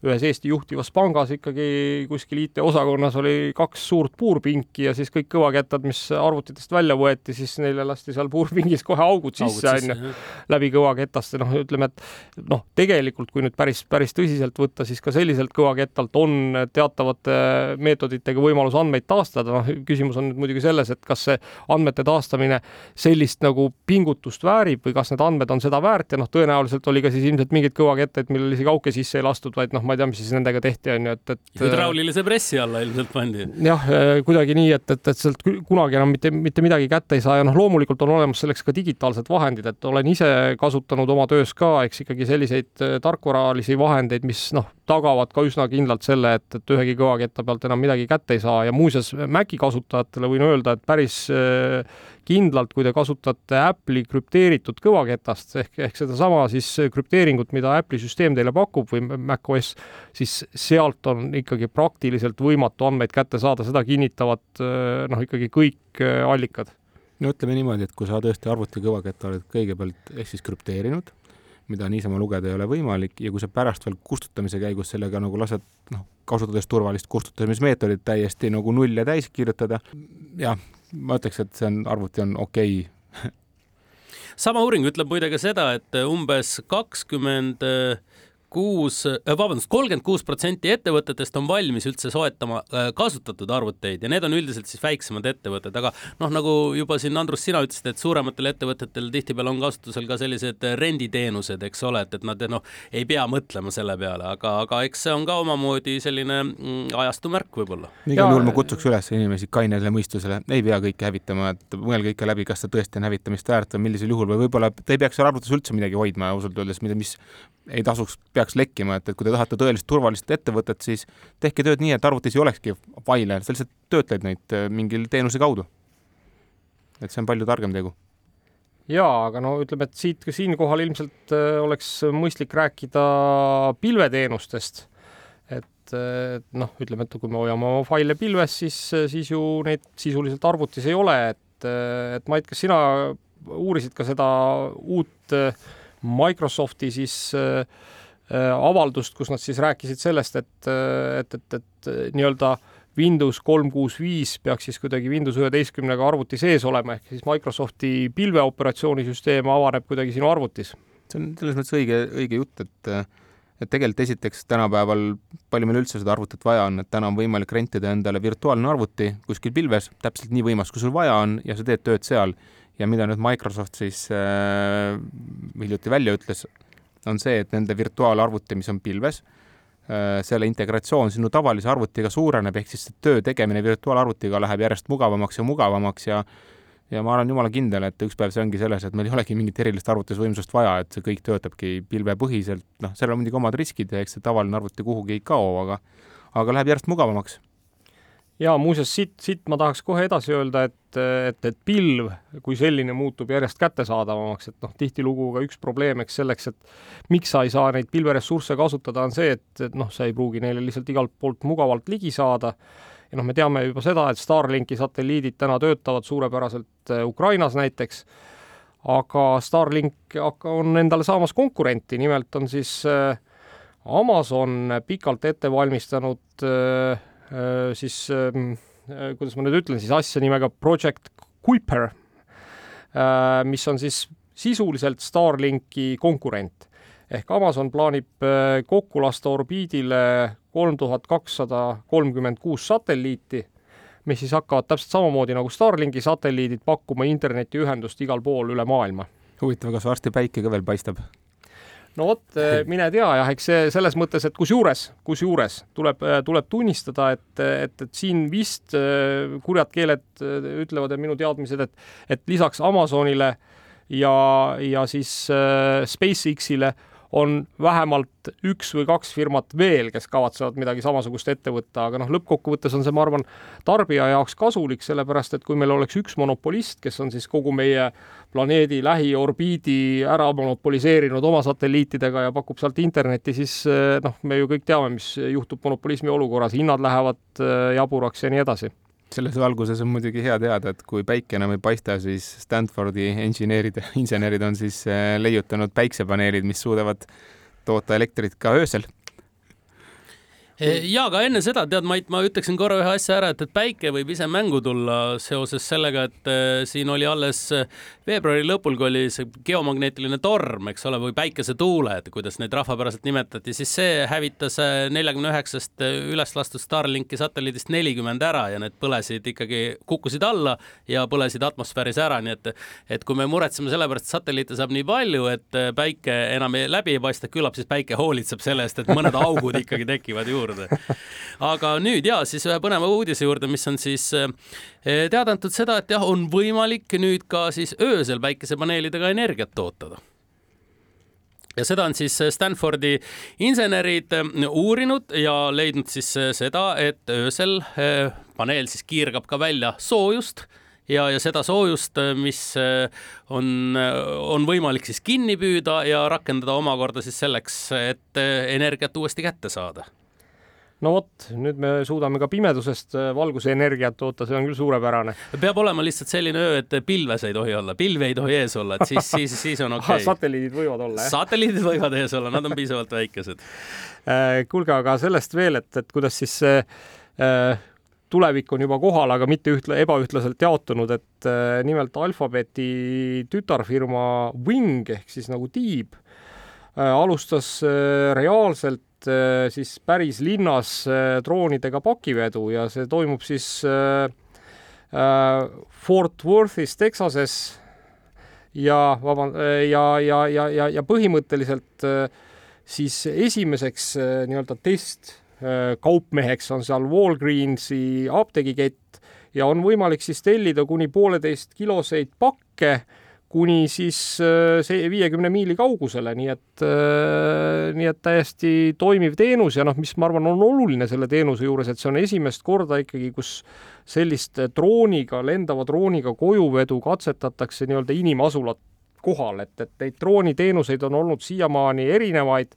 ühes Eesti juhtivas pangas ikkagi kuskil IT-osakonnas oli kaks suurt puurpinki ja siis kõik kõvakettad, mis arvutitest välja võeti, siis neile lasti seal puurpingis kohe augud sisse, onju, läbi kõvaketaste, noh, ütleme, et noh, tegelikult kui nüüd päris, päris tõsiselt võtta, siis ka selliselt kõvakettalt on teatavate meetoditega võimalus andmeid taastada, noh, küsimus on nüüd muidugi selles, et kas see andmete taastamine sellist nagu pingutust väärib või kas need andmed on seda väärt ja noh, tõenäoliselt oli ka siis ilmselt mingeid kõvakettaid, millel isegi auke sisse ei lastud, vaid noh, ma ei tea, mis siis nendega tehti, on ju, et, et hüdraulilise pressi alla ilmselt pandi. jah, kuidagi nii, et, et, et sealt kunagi enam mitte, mitte midagi kätte ei saa ja noh, loomulikult on olemas selleks ka digitaalsed vahendid, et olen ise kasutanud oma töös ka, eks ikkagi selliseid tarkvaralisi vahendeid, mis noh, tagavad ka üsna kindlalt selle, et, et ühegi kõvaketta pealt enam midagi kätte ei saa ja muuseas Maci kasutajatele võin öelda, et päris kindlalt, kui te kasutate Apple'i krüpteeritud kõvaketast ehk, ehk sedasama siis krüpteeringut, mida Apple'i süsteem teile pakub või macOS, siis sealt on ikkagi praktiliselt võimatu andmeid kätte saada, seda kinnitavad noh, ikkagi kõik allikad. no ütleme niimoodi, et kui sa tõesti arvuti kõvaketta oled kõigepealt ehk siis krüpteerinud, mida niisama lugeda ei ole võimalik ja kui sa pärast veel kustutamise käigus sellega nagu lased noh, kasutades turvalist kustutamismeetodit täiesti nagu null ja täis kirjutada, jah, ma ütleks, et see on, arvuti on okei okay. sama uuring ütleb muide ka seda, et umbes kakskümmend 20 kuus, äh, vabandust, kolmkümmend kuus protsenti ettevõtetest on valmis üldse soetama äh, kasutatud arvuteid ja need on üldiselt siis väiksemad ettevõtted, aga noh, nagu juba siin Andrus, sina ütlesid, et suurematel ettevõtetel tihtipeale on kasutusel ka sellised renditeenused, eks ole, et, et nad noh, ei pea mõtlema selle peale, aga, aga eks see on ka omamoodi selline mm, ajastu märk võib-olla. igal juhul ma kutsuks üles inimesi kainele mõistusele, ei pea kõike hävitama, et mõelge ikka läbi, kas see tõesti on hävitamist väärt või millisel juhul või võib-olla te ei peaks seal arvutis üldse midagi hoidma ausalt öeldes, mida, mis ei tasuks, peaks lekkima, et, et kui te tahate tõelist turvalist ettevõtet, siis tehke tööd nii, et arvutis ei olekski faile, sa lihtsalt töötled neid äh, mingil teenuse kaudu. et see on palju targem tegu. jaa, aga no ütleme, et siit siinkohal ilmselt äh, oleks mõistlik rääkida pilveteenustest. et noh, ütleme, et kui me hoiame oma faile pilves, siis, siis ju neid sisuliselt arvutis ei ole, et, et Mait, kas sina uurisid ka seda uut äh, Microsofti siis äh, äh, avaldust, kus nad siis rääkisid sellest, et, äh, et, et, et nii-öelda Windows kolm kuus viis peaks siis kuidagi Windows üheteistkümnega arvuti sees olema, ehk siis Microsofti pilveoperatsioonisüsteem avaneb kuidagi sinu arvutis. see on selles mõttes õige, õige jutt, et et tegelikult esiteks tänapäeval, palju meil üldse seda arvutit vaja on, et täna on võimalik rentida endale virtuaalne arvuti kuskil pilves, täpselt nii võimas, kui sul vaja on ja sa teed tööd seal ja mida nüüd Microsoft siis äh, hiljuti välja ütles, on see, et nende virtuaalarvuti, mis on pilves äh,, selle integratsioon sinu tavalise arvutiga suureneb, ehk siis töö tegemine virtuaalarvutiga läheb järjest mugavamaks ja mugavamaks ja ja ma olen jumala kindel, et üks päev see ongi selles, et meil ei olegi mingit erilist arvutusvõimsust vaja, et see kõik töötabki pilvepõhiselt, noh, seal on muidugi omad riskid ja eks see tavaline arvuti kuhugi ei kao, aga aga läheb järjest mugavamaks ja muuseas, siit, siit ma tahaks kohe edasi öelda, et, et, et pilv kui selline muutub järjest kättesaadavamaks, et noh, tihtilugu ka üks probleem, eks selleks, et miks sa ei saa neid pilveressursse kasutada, on see, et, et noh, sa ei pruugi neile lihtsalt igalt poolt mugavalt ligi saada. ja noh, me teame juba seda, et Starlinki satelliidid täna töötavad suurepäraselt äh, Ukrainas näiteks, aga Starlink on endale saamas konkurenti, nimelt on siis äh, Amazon pikalt ette valmistanud äh, siis ähm, äh, kuidas ma nüüd ütlen siis asja nimega Project Kuiper, äh, mis on siis sisuliselt Starlinki konkurent. ehk Amazon plaanib kokku lasta orbiidile kolm tuhat kakssada kolmkümmend kuus satelliiti, mis siis hakkavad täpselt samamoodi nagu Starlinki satelliidid pakkuma internetiühendust igal pool üle maailma. huvitav, kas varsti päike ka veel paistab? No vot, eh, mine tea jah, eks see selles mõttes, et kusjuures, kusjuures tuleb, eh, tuleb tunnistada, et, et, et siin vist eh, kurjad keeled ütlevad ja minu teadmised, et, et lisaks Amazonile ja, ja siis SpaceX-ile on vähemalt üks või kaks firmat veel, kes kavatsevad midagi samasugust ette võtta, aga noh, lõppkokkuvõttes on see, ma arvan, tarbija jaoks kasulik, sellepärast et kui meil oleks üks monopolist, kes on siis kogu meie planeedi lähiorbiidi ära monopoliseerinud oma satelliitidega ja pakub sealt internetti, siis noh, me ju kõik teame, mis juhtub monopolismi olukorras, hinnad lähevad äh, jaburaks ja nii edasi selles valguses on muidugi hea teada, et kui päike enam ei paista, siis Stanfordi insenerid, insenerid on siis äh, leiutanud päiksepaneelid, mis suudavad toota elektrit ka öösel ja aga enne seda, tead, Mait, ma ütleksin korra ühe asja ära, et, et päike võib ise mängu tulla seoses sellega, et äh, siin oli alles äh, veebruari lõpul, kui oli see geomagneetiline torm, eks ole, või päikesetuuled, kuidas neid rahvapäraselt nimetati, siis see hävitas äh, neljakümne üheksast äh, üles lastud Starlinki satelliidist nelikümmend ära ja need põlesid ikkagi, kukkusid alla ja põlesid atmosfääris ära, nii et, et kui me muretseme selle pärast, et satelliite saab nii palju, et päike enam ei, läbi ei paista, küllap siis päike hoolitseb selle eest, et mõned augud ikkagi tekivad juurde. Aga nüüd ja siis ühe põneva uudise juurde, mis on siis eh, teada antud seda, et jah, on võimalik nüüd ka siis öösel päikesepaneelidega energiat tootada. Ja seda on siis Stanfordi insenerid eh, uurinud ja leidnud siis eh, seda, et öösel paneel siis kiirgab ka välja soojust ja, ja seda soojust, mis on, on võimalik siis kinni püüda ja rakendada omakorda siis selleks, et energiat uuesti kätte saada no vot, nüüd me suudame ka pimedusest äh, valguseenergiat toota, see on küll suurepärane. peab olema lihtsalt selline öö, et pilves ei tohi olla, pilvi ei tohi ees olla, et siis, siis, siis on okei okay. satelliidid võivad olla, jah? satelliidid võivad ees olla, nad on piisavalt väikesed. Äh, kuulge, aga sellest veel, et, et kuidas siis see äh, tulevik on juba kohal, aga mitte ühtla, ebaühtlaselt jaotunud, et äh, nimelt Alphabeti tütarfirma Wing ehk siis nagu tiib äh, alustas äh, reaalselt Äh, siis päris linnas äh, droonidega pakivedu ja see toimub siis äh, Fort Worthis, Texases. Ja vaban- ja, ja, ja, ja, ja põhimõtteliselt siis esimeseks nii-öelda test kaupmeheks on seal Walgreensi apteegikett ja on võimalik siis tellida kuni pooleteist kiloseid pakke kuni siis äh, see viiekümne miili kaugusele, nii et, äh, nii et täiesti toimiv teenus ja noh, mis ma arvan, on oluline selle teenuse juures, et see on esimest korda ikkagi, kus sellist drooniga, lendava drooniga kojuvedu katsetatakse nii-öelda inimasulat kohal, et, et neid drooniteenuseid on olnud siiamaani erinevaid,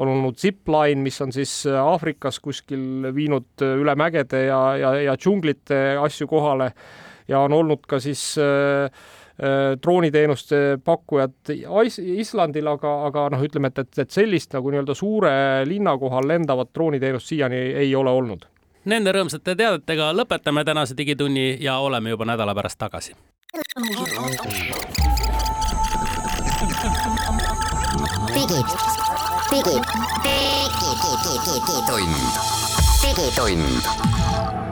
on olnud zipline, mis on siis Aafrikas kuskil viinud üle mägede ja, ja, ja džunglite asju kohale. Ja on olnud ka siis äh, Äh, drooniteenuste pakkujad Islandil, aga, aga noh, ütleme, et, et, et sellist nagu nii-öelda suure linna kohal lendavat drooniteenust siiani ei ole olnud. Nende rõõmsate teadetega lõpetame tänase Digitunni ja oleme juba nädala pärast tagasi. digi, digi, digi, digitund, digitund